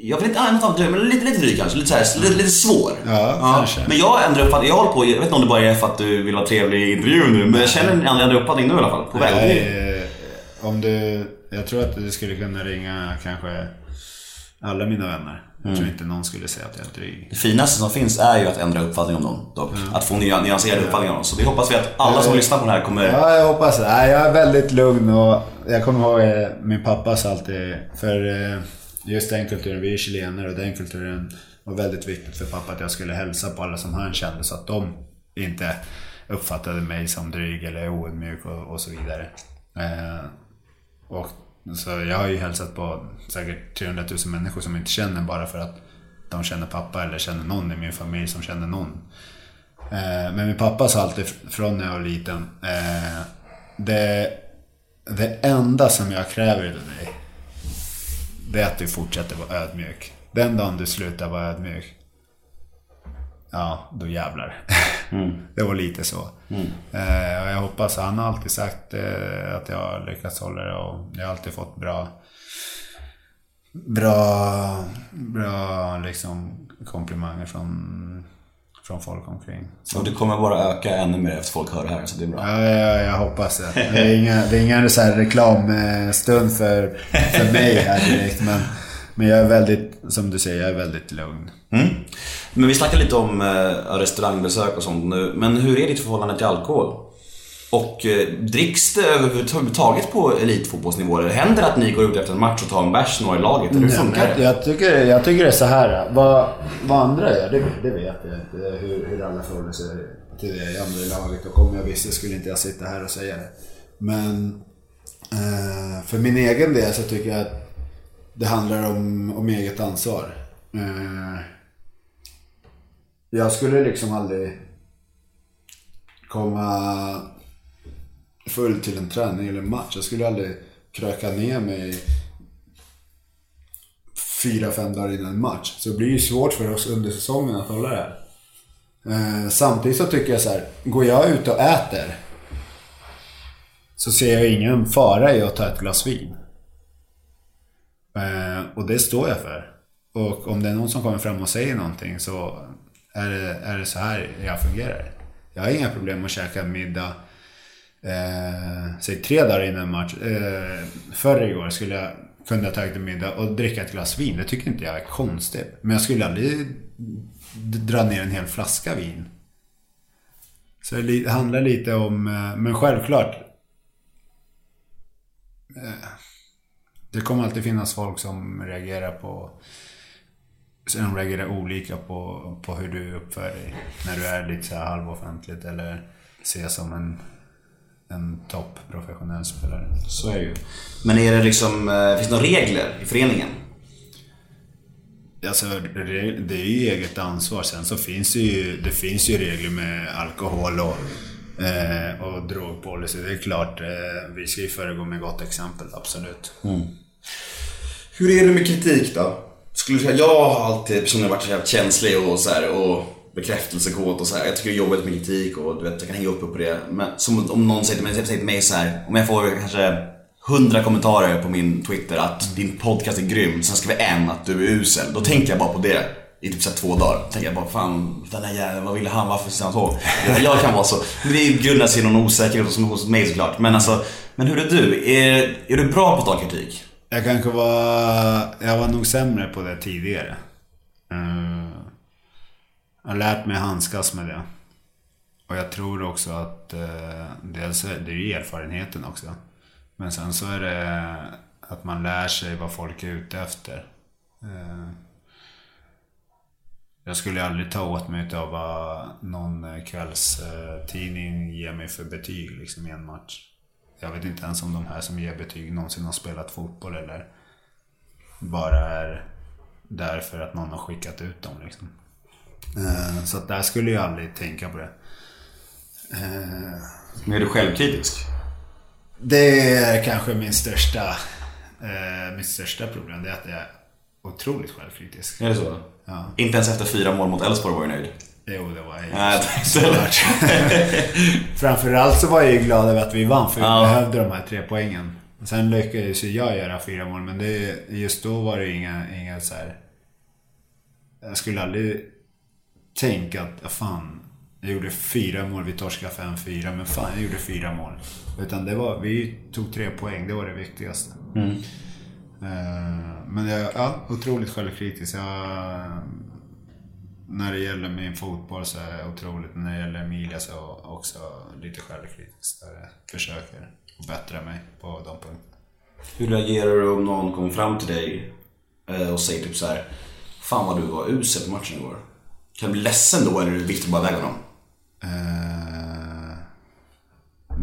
Jag vill inte använda annat, men lite, lite dryg kanske. Lite, så här, lite, lite svår. Ja, kanske. Men jag ändrar uppfattning. Jag håller på, jag vet inte om det bara är för att du vill vara trevlig i intervjun nu, men jag känner en annan uppfattning nu i alla fall. På väg. Nej, eh, om du... Jag tror att du skulle kunna ringa kanske alla mina vänner. Jag Mm. tror inte någon skulle säga att jag är dryg. Det finaste som finns är ju att ändra uppfattning om någon dock. Att få nya- nyanserad uppfattning om någon. Så det hoppas vi att alla som lyssnar på det här kommer... Ja, jag hoppas det. Jag är väldigt lugn och jag kommer ihåg eh, min pappa sa alltid, för eh, just den kulturen, vi är chilenare och den kulturen var väldigt viktigt för pappa att jag skulle hälsa på alla som han kände så att de inte uppfattade mig som dryg eller oödmjuk och, och så vidare. Eh, och så jag har ju hälsat på säkert 300 000 människor som jag inte känner bara för att de känner pappa eller känner någon i min familj som känner någon. Eh, men min pappa sa alltid från när jag var liten. Eh, det, det enda som jag kräver av dig. Det är att du fortsätter vara ödmjuk. Den dagen du slutar vara ödmjuk. Ja, då jävlar. det var lite så. Eh, och jag hoppas, han har alltid sagt eh, att jag har lyckats hålla det och jag har alltid fått bra Bra, bra liksom komplimanger från, från folk omkring. Och det kommer bara öka ännu mer efter folk hör det här, så det är bra. Ja, ja, jag hoppas det. Det är det ingen så här reklamstund för, för mig här direkt. Men, men jag är väldigt, som du säger, jag är väldigt lugn. Mm. Men vi snackade lite om eh, restaurangbesök och sånt nu. Men hur är ditt förhållande till alkohol? Och eh, dricks det överhuvudtaget på elitfotbollsnivå? Eller händer det att ni går ut efter en match och tar en bärs några i laget? Eller hur funkar jag, det? jag, tycker, jag tycker det är så här. Vad, vad andra gör, det, det vet jag inte. Hur, hur alla förhåller sig till det i andra laget. Och om jag visste skulle inte jag sitta här och säga det. Men eh, för min egen del så tycker jag att det handlar om, om eget ansvar. Eh, jag skulle liksom aldrig komma full till en träning eller en match. Jag skulle aldrig kröka ner mig fyra, fem dagar innan en match. Så det blir ju svårt för oss under säsongen att hålla det här. Eh, samtidigt så tycker jag så här, går jag ut och äter så ser jag ingen fara i att ta ett glas vin. Eh, och det står jag för. Och om det är någon som kommer fram och säger någonting så är det, är det så här jag fungerar. Jag har inga problem att käka middag eh, säg tre dagar innan match. Eh, förr igår skulle jag kunde ha tagit en middag och dricka ett glas vin. Det tycker inte jag är konstigt. Men jag skulle aldrig dra ner en hel flaska vin. Så det handlar lite om, eh, men självklart. Eh, det kommer alltid finnas folk som reagerar på som reagerar olika på, på hur du uppför dig. När du är lite så här halvoffentligt eller ses som en, en toppprofessionell spelare. Så är det ju. Men är det liksom, eh, finns det några regler i föreningen? Alltså, det det är ju eget ansvar. Sen så finns det ju, det finns ju regler med alkohol och, eh, och drogpolicy. Det är klart, eh, vi ska ju föregå med gott exempel, absolut. Mm. Hur är det med kritik då? Skulle du säga, jag har alltid personligen varit så jävla känslig och så här, och bekräftelsekåt och så här. Jag tycker det är jobbigt med kritik och du vet, jag kan hänga upp mig på det. Men som om någon säger till mig, säger till mig så här, om jag får kanske 100 kommentarer på min Twitter att din podcast är grym, sen skriver en att du är usel. Då tänker jag bara på det i typ så två dagar. Tänker jag bara, fan den här jäveln, vad ville han, varför sitter han så? Jag kan vara så. Men det grundar sig i någon osäkerhet hos- hos mig såklart. Men alltså, men hur är du? Är, är du bra på att ta kritik? Jag kanske var... Jag var nog sämre på det tidigare. Eh, jag har lärt mig handskas med det. Och jag tror också att eh, dels är det är ju erfarenheten också. Men sen så är det att man lär sig vad folk är ute efter. Eh, jag skulle aldrig ta åt mig av vad någon eh, kvällstidning ger mig för betyg liksom, i en match. Jag vet inte ens om de här som ger betyg någonsin har spelat fotboll eller bara är där för att någon har skickat ut dem. Liksom. Så att där skulle jag aldrig tänka på det. Men är du självkritisk? Det är kanske min största, mitt största problem. Det är att jag är otroligt självkritisk. Är det så? Ja. Inte ens efter fyra mål mot Elfsborg var du nöjd? Jo, det var jag såklart. Framförallt så var jag ju glad över att vi vann, för vi Ja. behövde de här tre poängen. Sen lyckades ju jag göra fyra mål, men det, just då var det inga, inga så här. Jag skulle aldrig tänka att, ja, fan, jag gjorde fyra mål, vi torskade 5-4, men fan, jag gjorde fyra mål. Utan det var, vi tog tre poäng, det var det viktigaste. Eh, Men jag, ja, otroligt självkritisk. Jag, när det gäller min fotboll så är jag otroligt, när det gäller Emilia så är jag också lite självkritisk. Där jag försöker bättra mig på de punkterna. Hur reagerar du om någon kommer fram till dig eh, och säger typ så här: Fan vad du var usel på matchen igår. Kan du bli ledsen då eller viftar du bara iväg honom? Eh,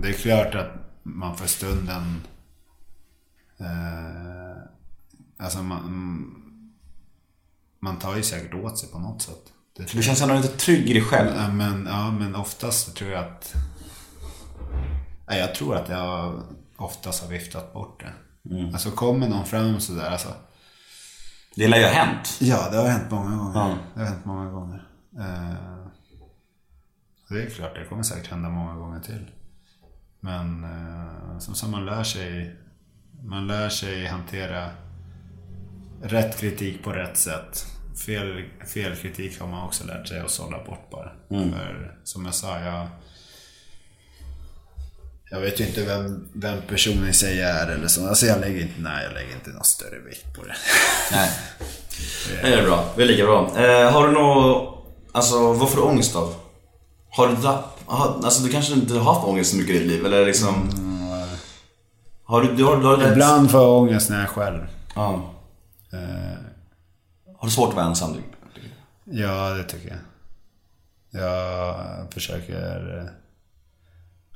Det är klart att man för stunden... eh, Alltså man... mm, Man tar ju säkert åt sig på något sätt. Det du känns ändå lite trygg i dig själv. Ja, men, ja, men oftast så tror jag att... Nej, jag tror att jag oftast har viftat bort det. Alltså kommer någon fram sådär, alltså. Det lär ju ha hänt. Ja, det har hänt många gånger. Ja. Det har hänt många gånger. Eh, det är klart, det kommer säkert hända många gånger till. Men eh, som, som man lär sig... Man lär sig hantera rätt kritik på rätt sätt. Fel, fel kritik har man också lärt sig att sålla bort bara. För som jag sa, jag... Jag vet ju inte vem, vem personen i sig är eller så. Alltså jag lägger inte, nej jag lägger inte någon större vikt på det. Nej. Det är bra. Det är lika bra. Eh, har du något, alltså vad får du ångest av? Har du, da- aha, alltså du kanske inte har haft ångest så mycket i ditt liv eller liksom... Har du, du har, du har. Ibland får jag ångest när jag är själv. Ja. Eh, Har du svårt att vara ensam? Ja, det tycker jag. Jag försöker... eh,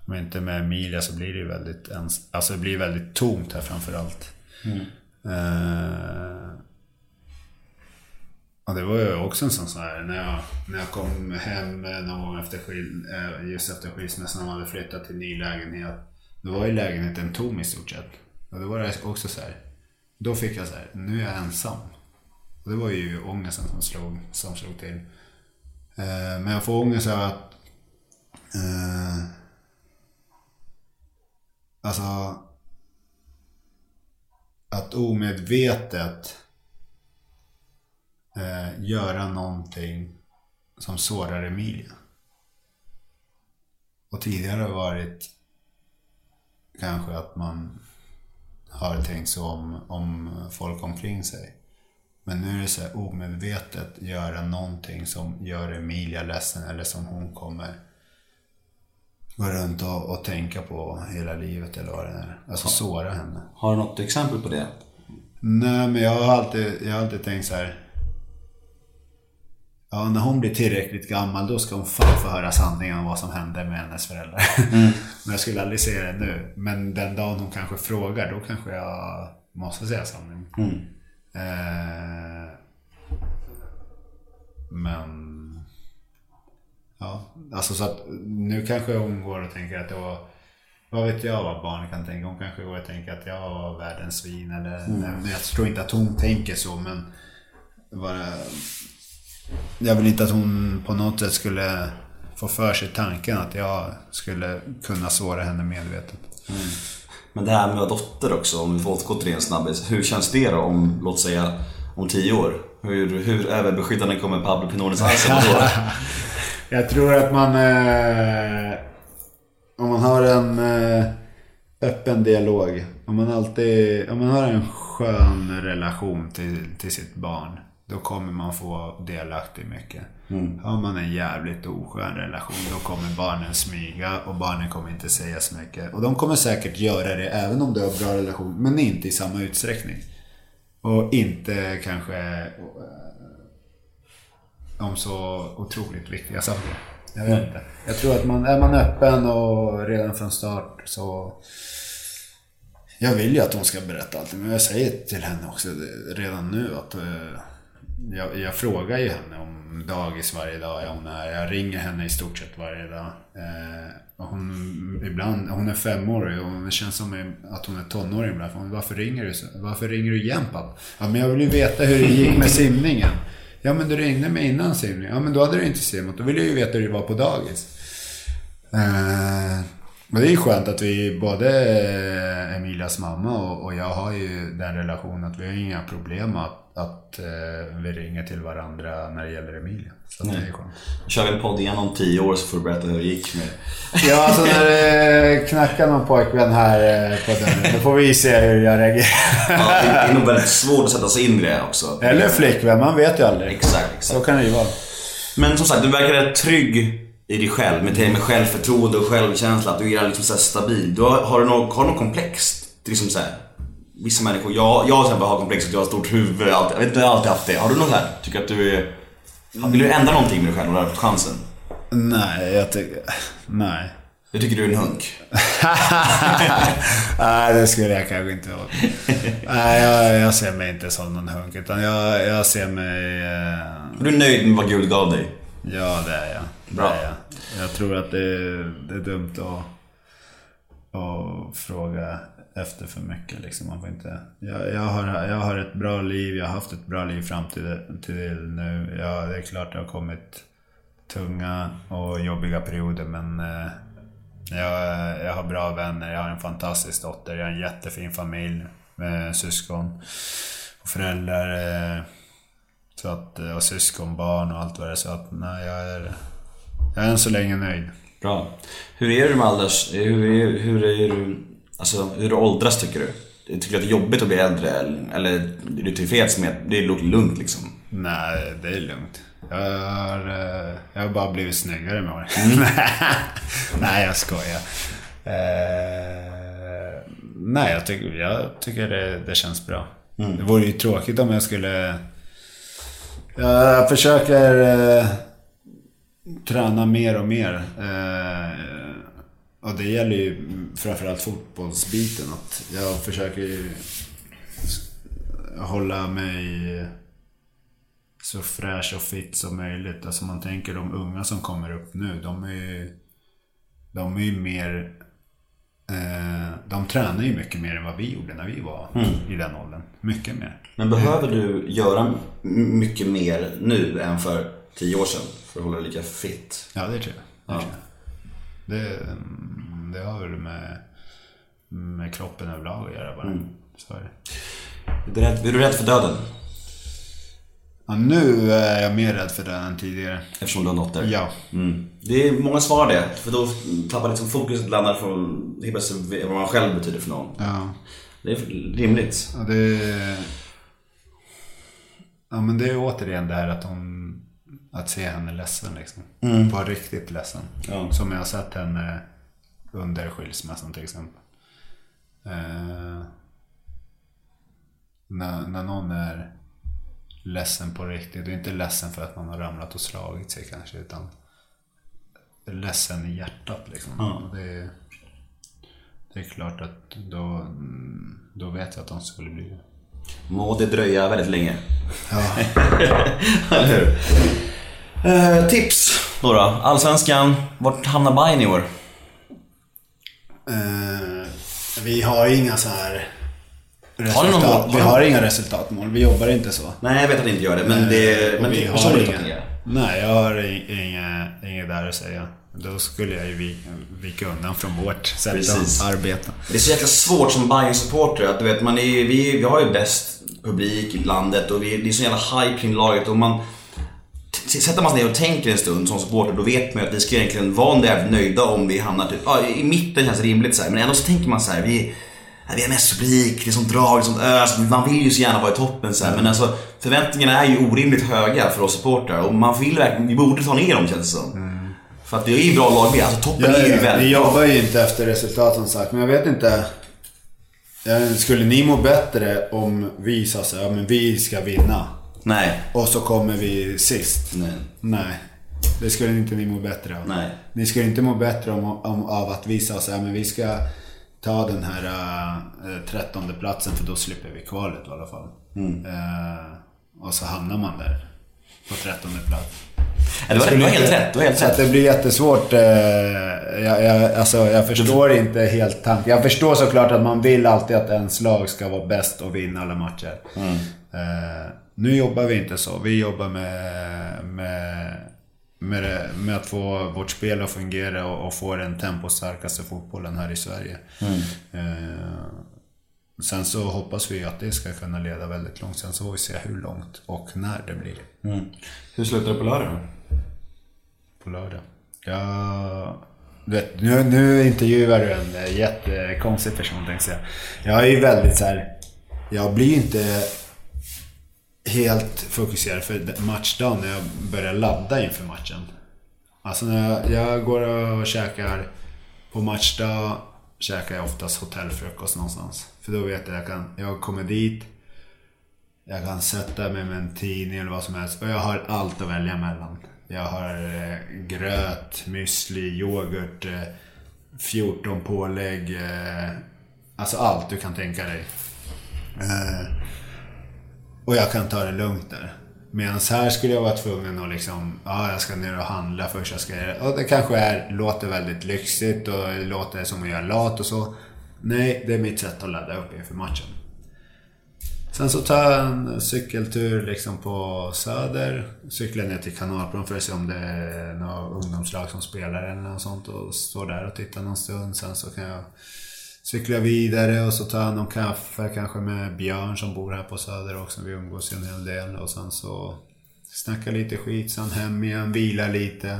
Om jag inte med Emilia så blir det ju väldigt ens, Alltså det blir väldigt tomt här framförallt. Eh, och det var ju också en sån här när jag, när jag kom hem någon gång efter skil, just efter skilsmässan när man hade flyttat till ny lägenhet. Då var ju lägenheten tom i stort sett. Och då var det också så här. Då fick jag så här, nu är jag ensam. Och det var ju ångesten som slog, som slog till. Eh, men jag får ångest av att... Eh, alltså... Att omedvetet eh, göra någonting som sårar Emilia. Och tidigare har det varit kanske att man har tänkt så om, om folk omkring sig. Men nu är det så här omedvetet göra någonting som gör Emilia ledsen eller som hon kommer gå runt och, och tänka på hela livet eller vad det är. Alltså såra henne. Har du något exempel på det? Nej, men jag har alltid, jag har alltid tänkt så här. Ja, när hon blir tillräckligt gammal då ska hon fan få höra sanningen om vad som hände med hennes föräldrar. men jag skulle aldrig säga det nu. Men den dagen hon kanske frågar, då kanske jag måste säga sanningen. Eh, men... Ja, alltså så att nu kanske hon går och tänker att det var... Vad vet jag vad barn kan tänka? Hon kanske går och tänker att jag var världens svin eller... Nej, jag tror inte att hon tänker så men... Bara, jag vill inte att hon på något sätt skulle få för sig tanken att jag skulle kunna såra henne medvetet. Men det här med att ha dotter också, om vi får återgå till det en snabbis. Hur känns det då om, låt säga, om tio år? Hur, hur överbeskyddande kommer Pablo Pinones Alsen då? Jag tror att man... Eh, om man har en eh, öppen dialog. Om man alltid... Om man har en skön relation till, till sitt barn. Då kommer man få delaktig mycket. Har man en jävligt oskön relation då kommer barnen smyga och barnen kommer inte säga så mycket. Och de kommer säkert göra det även om du har bra relation. Men inte i samma utsträckning. Och inte kanske eh, om så otroligt viktiga saker. Jag vet inte. Jag tror att man, är man öppen och redan från start så... Jag vill ju att hon ska berätta allt, men jag säger till henne också redan nu att jag, jag frågar ju henne om dagis varje dag ja, hon är. Jag ringer henne i stort sett varje dag. Eh, hon, ibland, hon är femårig och det känns som att hon är tonåring ibland. Hon, varför ringer du så? Varför ringer du igen pappa? Ja men jag vill ju veta hur det gick med simningen. Ja men du ringde mig innan simningen. Ja men då hade du inte simmat. Då ville jag ju veta hur det var på dagis. Eh, men det är ju skönt att vi, både Emilias mamma och, och jag har ju den relationen att vi har inga problem att, att eh, vi ringer till varandra när det gäller Emilia. Så det är skönt. Kör vi en podd igen om tio år så får du berätta hur det gick med... Ja, alltså när det knackar någon pojkvän här eh, på dörren, då får vi se hur jag reagerar. Ja, det är nog väldigt svårt att sätta sig in i det också. Eller flickvän, man vet ju aldrig. Exakt, exakt. Så kan det ju vara. Men som sagt, du verkar rätt trygg i dig själv. Med, med självförtroende och självkänsla. Att du är liksom så stabil. Du har, har du något, har du något komplex? Liksom så här, vissa människor, jag, jag har komplex att jag har stort huvud. Alltid, jag vet inte, jag har alltid haft det. Har du något här? Tycker att du är... Vill du ändra någonting med dig själv om du har fått chansen? Nej, jag tycker... Nej. Jag tycker du är en hunk. Nej, det skulle jag kanske inte vara. Nej, jag, jag ser mig inte som någon hunk. Utan jag, jag ser mig... Eh, Är du nöjd med vad Gud gav dig? ja, det är jag. Det Bra. är jag. jag tror att det, är- det är dumt att, att fråga efter för mycket. Liksom. Man får inte, jag, jag, har, jag har ett bra liv. Jag har haft ett bra liv fram till, till nu. Ja, det är klart det har kommit tunga och jobbiga perioder men eh, jag, jag har bra vänner, jag har en fantastisk dotter, jag har en jättefin familj med syskon och föräldrar. eh, Så att, eh, och syskonbarn och allt vad det är. Så att nej, jag är, jag är än så länge nöjd. Bra. Hur är du med Anders? Hur är, hur är du... Alltså, hur du åldras tycker du? Tycker du att det är jobbigt att bli äldre? Eller, är du tillfreds med att det låter lugnt liksom? Nej, det är lugnt. Jag har, eh, jag har bara blivit snyggare med åren. nej, jag skojar. Eh, nej, jag tycker, jag tycker det, det känns bra. Det vore ju tråkigt om jag skulle... Jag försöker eh, träna mer och mer. Eh, och det gäller ju framförallt fotbollsbiten. Att jag försöker ju hålla mig så fräsch och fit som möjligt. Alltså man tänker de unga som kommer upp nu, de är ju, de är ju mer... Eh, de tränar ju mycket mer än vad vi gjorde när vi var i den åldern. Mycket mer. Men behöver du göra mycket mer nu än för tio år sedan för att hålla dig lika fit? Ja, det tror jag. Det, tror jag. Det, mm, det har väl med, med kroppen överlag att göra bara. Så är det. Är du rädd, är du rädd för döden? Ja, nu är jag mer rädd för den än tidigare. Eftersom du har nått där? Ja. Mm. Det är många svarar det, för då tappar liksom fokuset landar från vad man själv betyder för någon. Ja. Det är rimligt. Ja, det... Ja, men det är återigen det här att hon... Att se henne ledsen liksom. På riktigt ledsen. Ja. Som jag har sett henne under skilsmässan till exempel. Eh, när, när någon är ledsen på riktigt. Och inte ledsen för att man har ramlat och slagit sig kanske. Utan ledsen i hjärtat liksom. Och det, det är klart att då, då vet jag att de skulle bli Må det dröja väldigt länge. Ja. Eller hur? Eh, tips då, då? Allsvenskan. Vart hamnar Bayern i år? Eh, vi har inga så här Har ni någon resultat. Vi har inga resultatmål. Vi jobbar inte så. Nej, jag vet att ni inte gör det, men det... Och Men vi har inga. Nej, jag har inget där att säga. Då skulle jag ju vika, undan från vårt sätt Precis. att arbeta. Det är så jäkla svårt som bayern supporter att du vet, man är, vi, vi har ju bäst publik i landet och vi, det är så jävla hype kring laget och man... Sätter man sig ner och tänker en stund som supporter då vet man ju att vi ska egentligen vara jävligt nöjda om vi hamnar typ, ja, i mitten känns rimligt så här, men ändå så tänker man så här, vi, vi har mest publik, det är sånt drag, det är sånt ös, man vill ju så gärna vara i toppen så här, men alltså förväntningarna är ju orimligt höga för oss supportrar och man vill verkligen, vi borde ta ner dem känns det som. För att det är ju bra lag med, alltså toppen Ja, är ju ja, väldigt vi jobbar ju inte efter resultat som sagt, men jag vet inte. Eh, Skulle ni må bättre om vi sa så ja, men vi ska vinna. Nej. Och så kommer vi sist. Nej. Nej. Det skulle inte ni må bättre av. Nej. Ni skulle inte må bättre om, om, av att vi sa så här, men vi ska ta den här uh, trettonde platsen för då slipper vi kvalet i alla fall. Eh, och så hamnar man där. På trettonde plats. Ja, det var, det var helt rätt, det var helt rätt. det blir jättesvårt. Eh, jag, jag, alltså, jag förstår inte helt tanken. Jag förstår såklart att man vill alltid att ens lag ska vara bäst och vinna alla matcher. Eh, nu jobbar vi inte så. Vi jobbar med, med, med, det, med att få vårt spel att fungera och, och få den tempostarkaste fotbollen här i Sverige. Eh, sen så hoppas vi att det ska kunna leda väldigt långt. Sen så får vi se hur långt och när det blir. Hur slutar det på lördag på lördag. Jag... Du vet, nu, nu intervjuar du en eh, jättekonstig person tänkte jag. Jag är ju väldigt så här. Jag blir ju inte helt fokuserad för matchdagen när jag börjar ladda inför matchen. Alltså när jag, jag går och käkar på matchdag käkar jag oftast hotellfrukost någonstans. För då vet jag att jag kan, jag kommer dit. Jag kan sätta mig med en tidning eller vad som helst och jag har allt att välja mellan. Jag har eh, gröt, müsli, yoghurt, eh, 14 pålägg. Eh, alltså allt du kan tänka dig. Eh, och jag kan ta det lugnt där. Medan här skulle jag vara tvungen att liksom, ja jag ska ner och handla först. Jag ska, och det kanske är, låter väldigt lyxigt och det låter som att jag är lat och så. Nej, det är mitt sätt att ladda upp inför matchen. Sen så tar jag en cykeltur liksom på Söder. Cyklar ner till Kanalplan för att se om det är något ungdomslag som spelar eller något sånt. Och står där och tittar någon stund. Sen så kan jag cykla vidare och så tar jag någon kaffe kanske med Björn som bor här på Söder också. Vi umgås ju en hel del. Och sen så snacka lite skit. Sen hem igen, vila lite.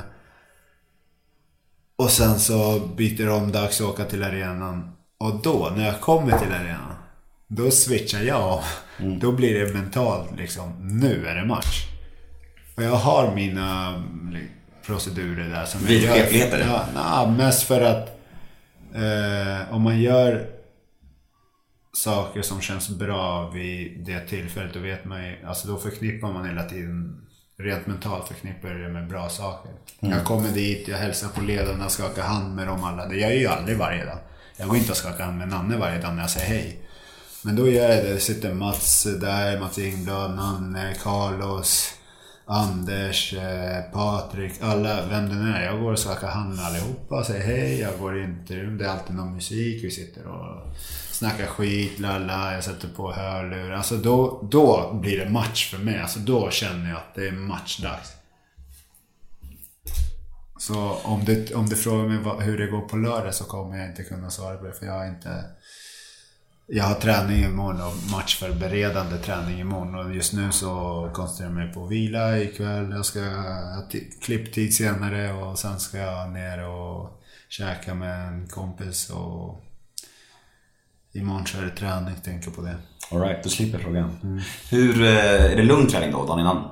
Och sen så byter det om dags att åka till arenan. Och då, när jag kommer till arenan, då switchar jag av. Då blir det mentalt liksom, nu är det match. Och jag har mina mm, procedurer där som jag Vid gör. skepligheter? Ja, na, mest för att eh, om man gör saker som känns bra vid det tillfället, då vet man ju, alltså då förknippar man hela tiden, rent mentalt förknippar det med bra saker. Jag kommer dit, jag hälsar på ledarna, skakar hand med dem alla. Det gör jag ju aldrig varje dag. Jag går inte och skakar hand med Nanne varje dag när jag säger hej. Men då gör jag det. Det sitter Mats där, Mats Ingblad, Nanne, Carlos, Anders, eh, Patrik, alla, vem det nu är. Jag går och skakar hand med allihopa, säger hej, jag går i intervjun. Det är alltid någon musik, vi sitter och snackar skit, lalla, jag sätter på hörlurar. Alltså då, då blir det match för mig. Alltså då känner jag att det är matchdags. Så om du, om du frågar mig hur det går på lördag så kommer jag inte kunna svara på det för jag har inte... Jag har träning imorgon och matchförberedande träning imorgon och just nu så koncentrerar jag mig på att vila ikväll. Jag ska ha ti- klipptid senare och sen ska jag ner och käka med en kompis och imorgon så är det träning, tänker på det. Alright, då slipper jag frågan. Hur, eh, är det lugn träning då, dagen innan?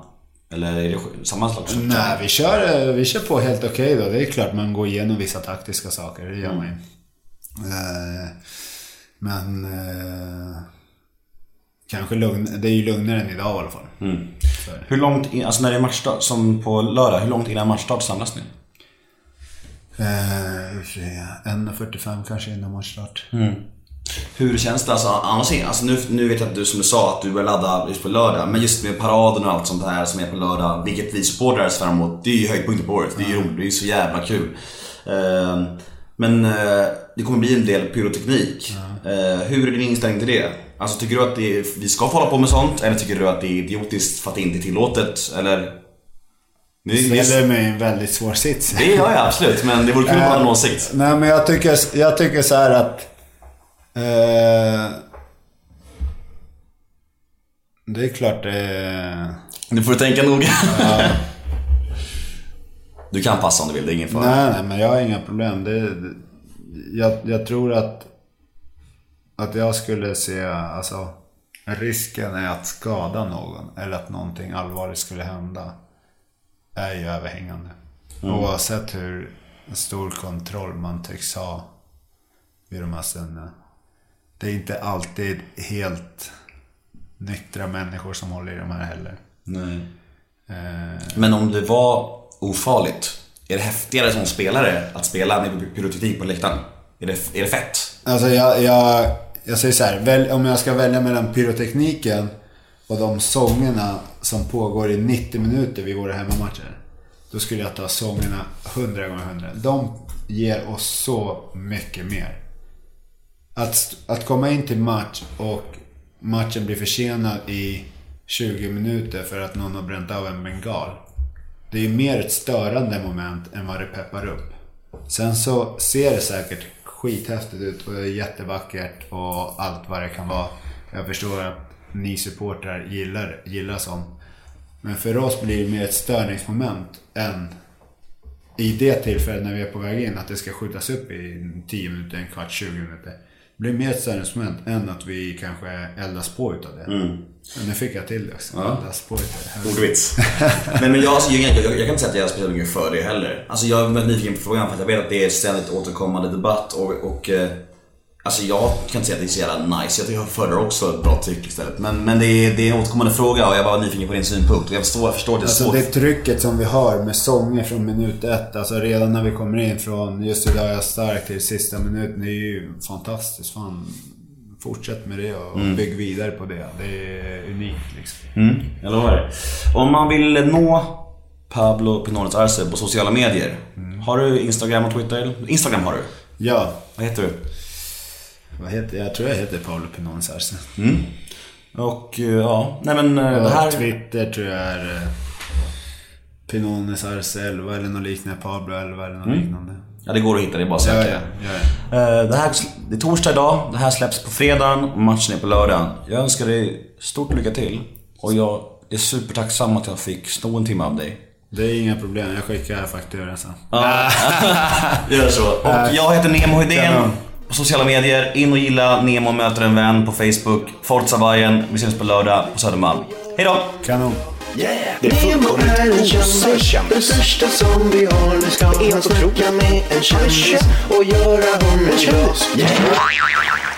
Eller är det samma slags Nej, vi kör, eh, vi kör på helt okej då. Det är klart man går igenom vissa taktiska saker, det gör man ju. Eh, Men... Eh, kanske lugn, det är ju lugnare än idag i alla fall. Det. Hur långt, in, alltså när det är matchstart, som på lördag, hur långt innan matchstart samlas ni? Eh, 1.45 kanske innan matchstart. Hur känns det? Alltså, annars, alltså nu, nu vet jag att du som du sa att du börjar ladda just på lördag. Men just med paraden och allt sånt här som är på lördag. Vilket vi supportrar ser fram emot. Det är ju höjdpunkter på året. Det är ju roligt. Det är så jävla kul. Eh, men eh, det kommer bli en del pyroteknik. Eh, hur är din inställning till det? Alltså tycker du att är, vi ska få hålla på med sånt? Eller tycker du att det är idiotiskt för att det inte är tillåtet? Eller? Det ställer mig i en väldigt svår sits. det gör jag absolut, men det vore kul att ha en åsikt. Nej men jag tycker, jag tycker så här att... Eh, det är klart det... Nu får du tänka noga. Du kan passa om du vill, det är ingen fara. Nej, nej, men jag har inga problem. Det, jag, jag tror att, att jag skulle se, alltså, risken är att skada någon eller att någonting allvarligt skulle hända är ju överhängande. Oavsett hur stor kontroll man tycks ha vid de här stunderna. Det är inte alltid helt nyktra människor som håller i de här heller. Nej. Eh, Men om det var ofarligt, är det häftigare som spelare att spela med pyroteknik på läktaren? Är det, är det fett? Alltså jag, jag, jag säger så här, väl, om jag ska välja mellan pyrotekniken och de sångerna som pågår i 90 minuter vid våra hemmamatcher. Då skulle jag ta sångerna 100 gånger 100. De ger oss så mycket mer. Att, att komma in till match och matchen blir försenad i 20 minuter för att någon har bränt av en bengal. Det är ju mer ett störande moment än vad det peppar upp. Sen så ser det säkert skithäftigt ut och det är jättevackert och allt vad det kan vara. Jag förstår att ni supportrar gillar, gillar sånt. Men för oss blir det mer ett störningsmoment än i det tillfället när vi är på väg in att det ska skjutas upp i 10 minuter, en kvart, 20 minuter. Blir mer ett störningsmoment än att vi kanske eldas på utav det. Men nu fick jag till det också. Eldas på utav det. Ordvits. men, men jag, alltså, jag, jag, jag kan inte säga att jag är speciellt mycket för det heller. Alltså jag är väldigt nyfiken på frågan för att jag vet att det är ständigt återkommande debatt och, och eh, Alltså jag kan inte säga att det är så jävla nice. Jag tycker jag föredrar också ett bra tryck istället. Men, men det, är, det är en återkommande fråga och jag var nyfiken på din synpunkt. Jag förstår, jag förstår det Alltså det trycket som vi har med sånger från minut ett. Alltså redan när vi kommer in från just idag är jag stark till sista minuten. Det är ju fantastiskt. Fan. Fortsätt med det och bygg vidare på det. Det är unikt liksom. Mm, jag lovar det. Om man vill nå Pablo Pinones Arce på sociala medier. Har du Instagram och Twitter? Instagram har du. Ja, Vad heter du? Vad heter jag? tror jag heter Paolo Pinones Arce. Och eh, ja, nej men eh, det här... Twitter tror jag är eh, Pinones Arce 11 eller något liknande. Pablo 11 eller något liknande. Ja det går att hitta, det är bara att Ja, söka. ja, ja. Eh, Det, här, det är torsdag idag, det här släpps på fredagen och matchen är på lördagen. Jag önskar dig stort lycka till. Och jag är supertacksam att jag fick sno en timme av dig. Det är inga problem. Jag skickar fakturan sen. Gör så. Och jag heter Nemo Hedén sociala medier. In och gilla Nemo möter en vän på Facebook. Forza Bayern. Vi ses på lördag på Södermalm. Hejdå! Kanon. Yeah. Det är fullkomligt den kändis. största som vi har. Nu ska otroligt. snacka med en kändis känd. och göra honom glad. Yeah.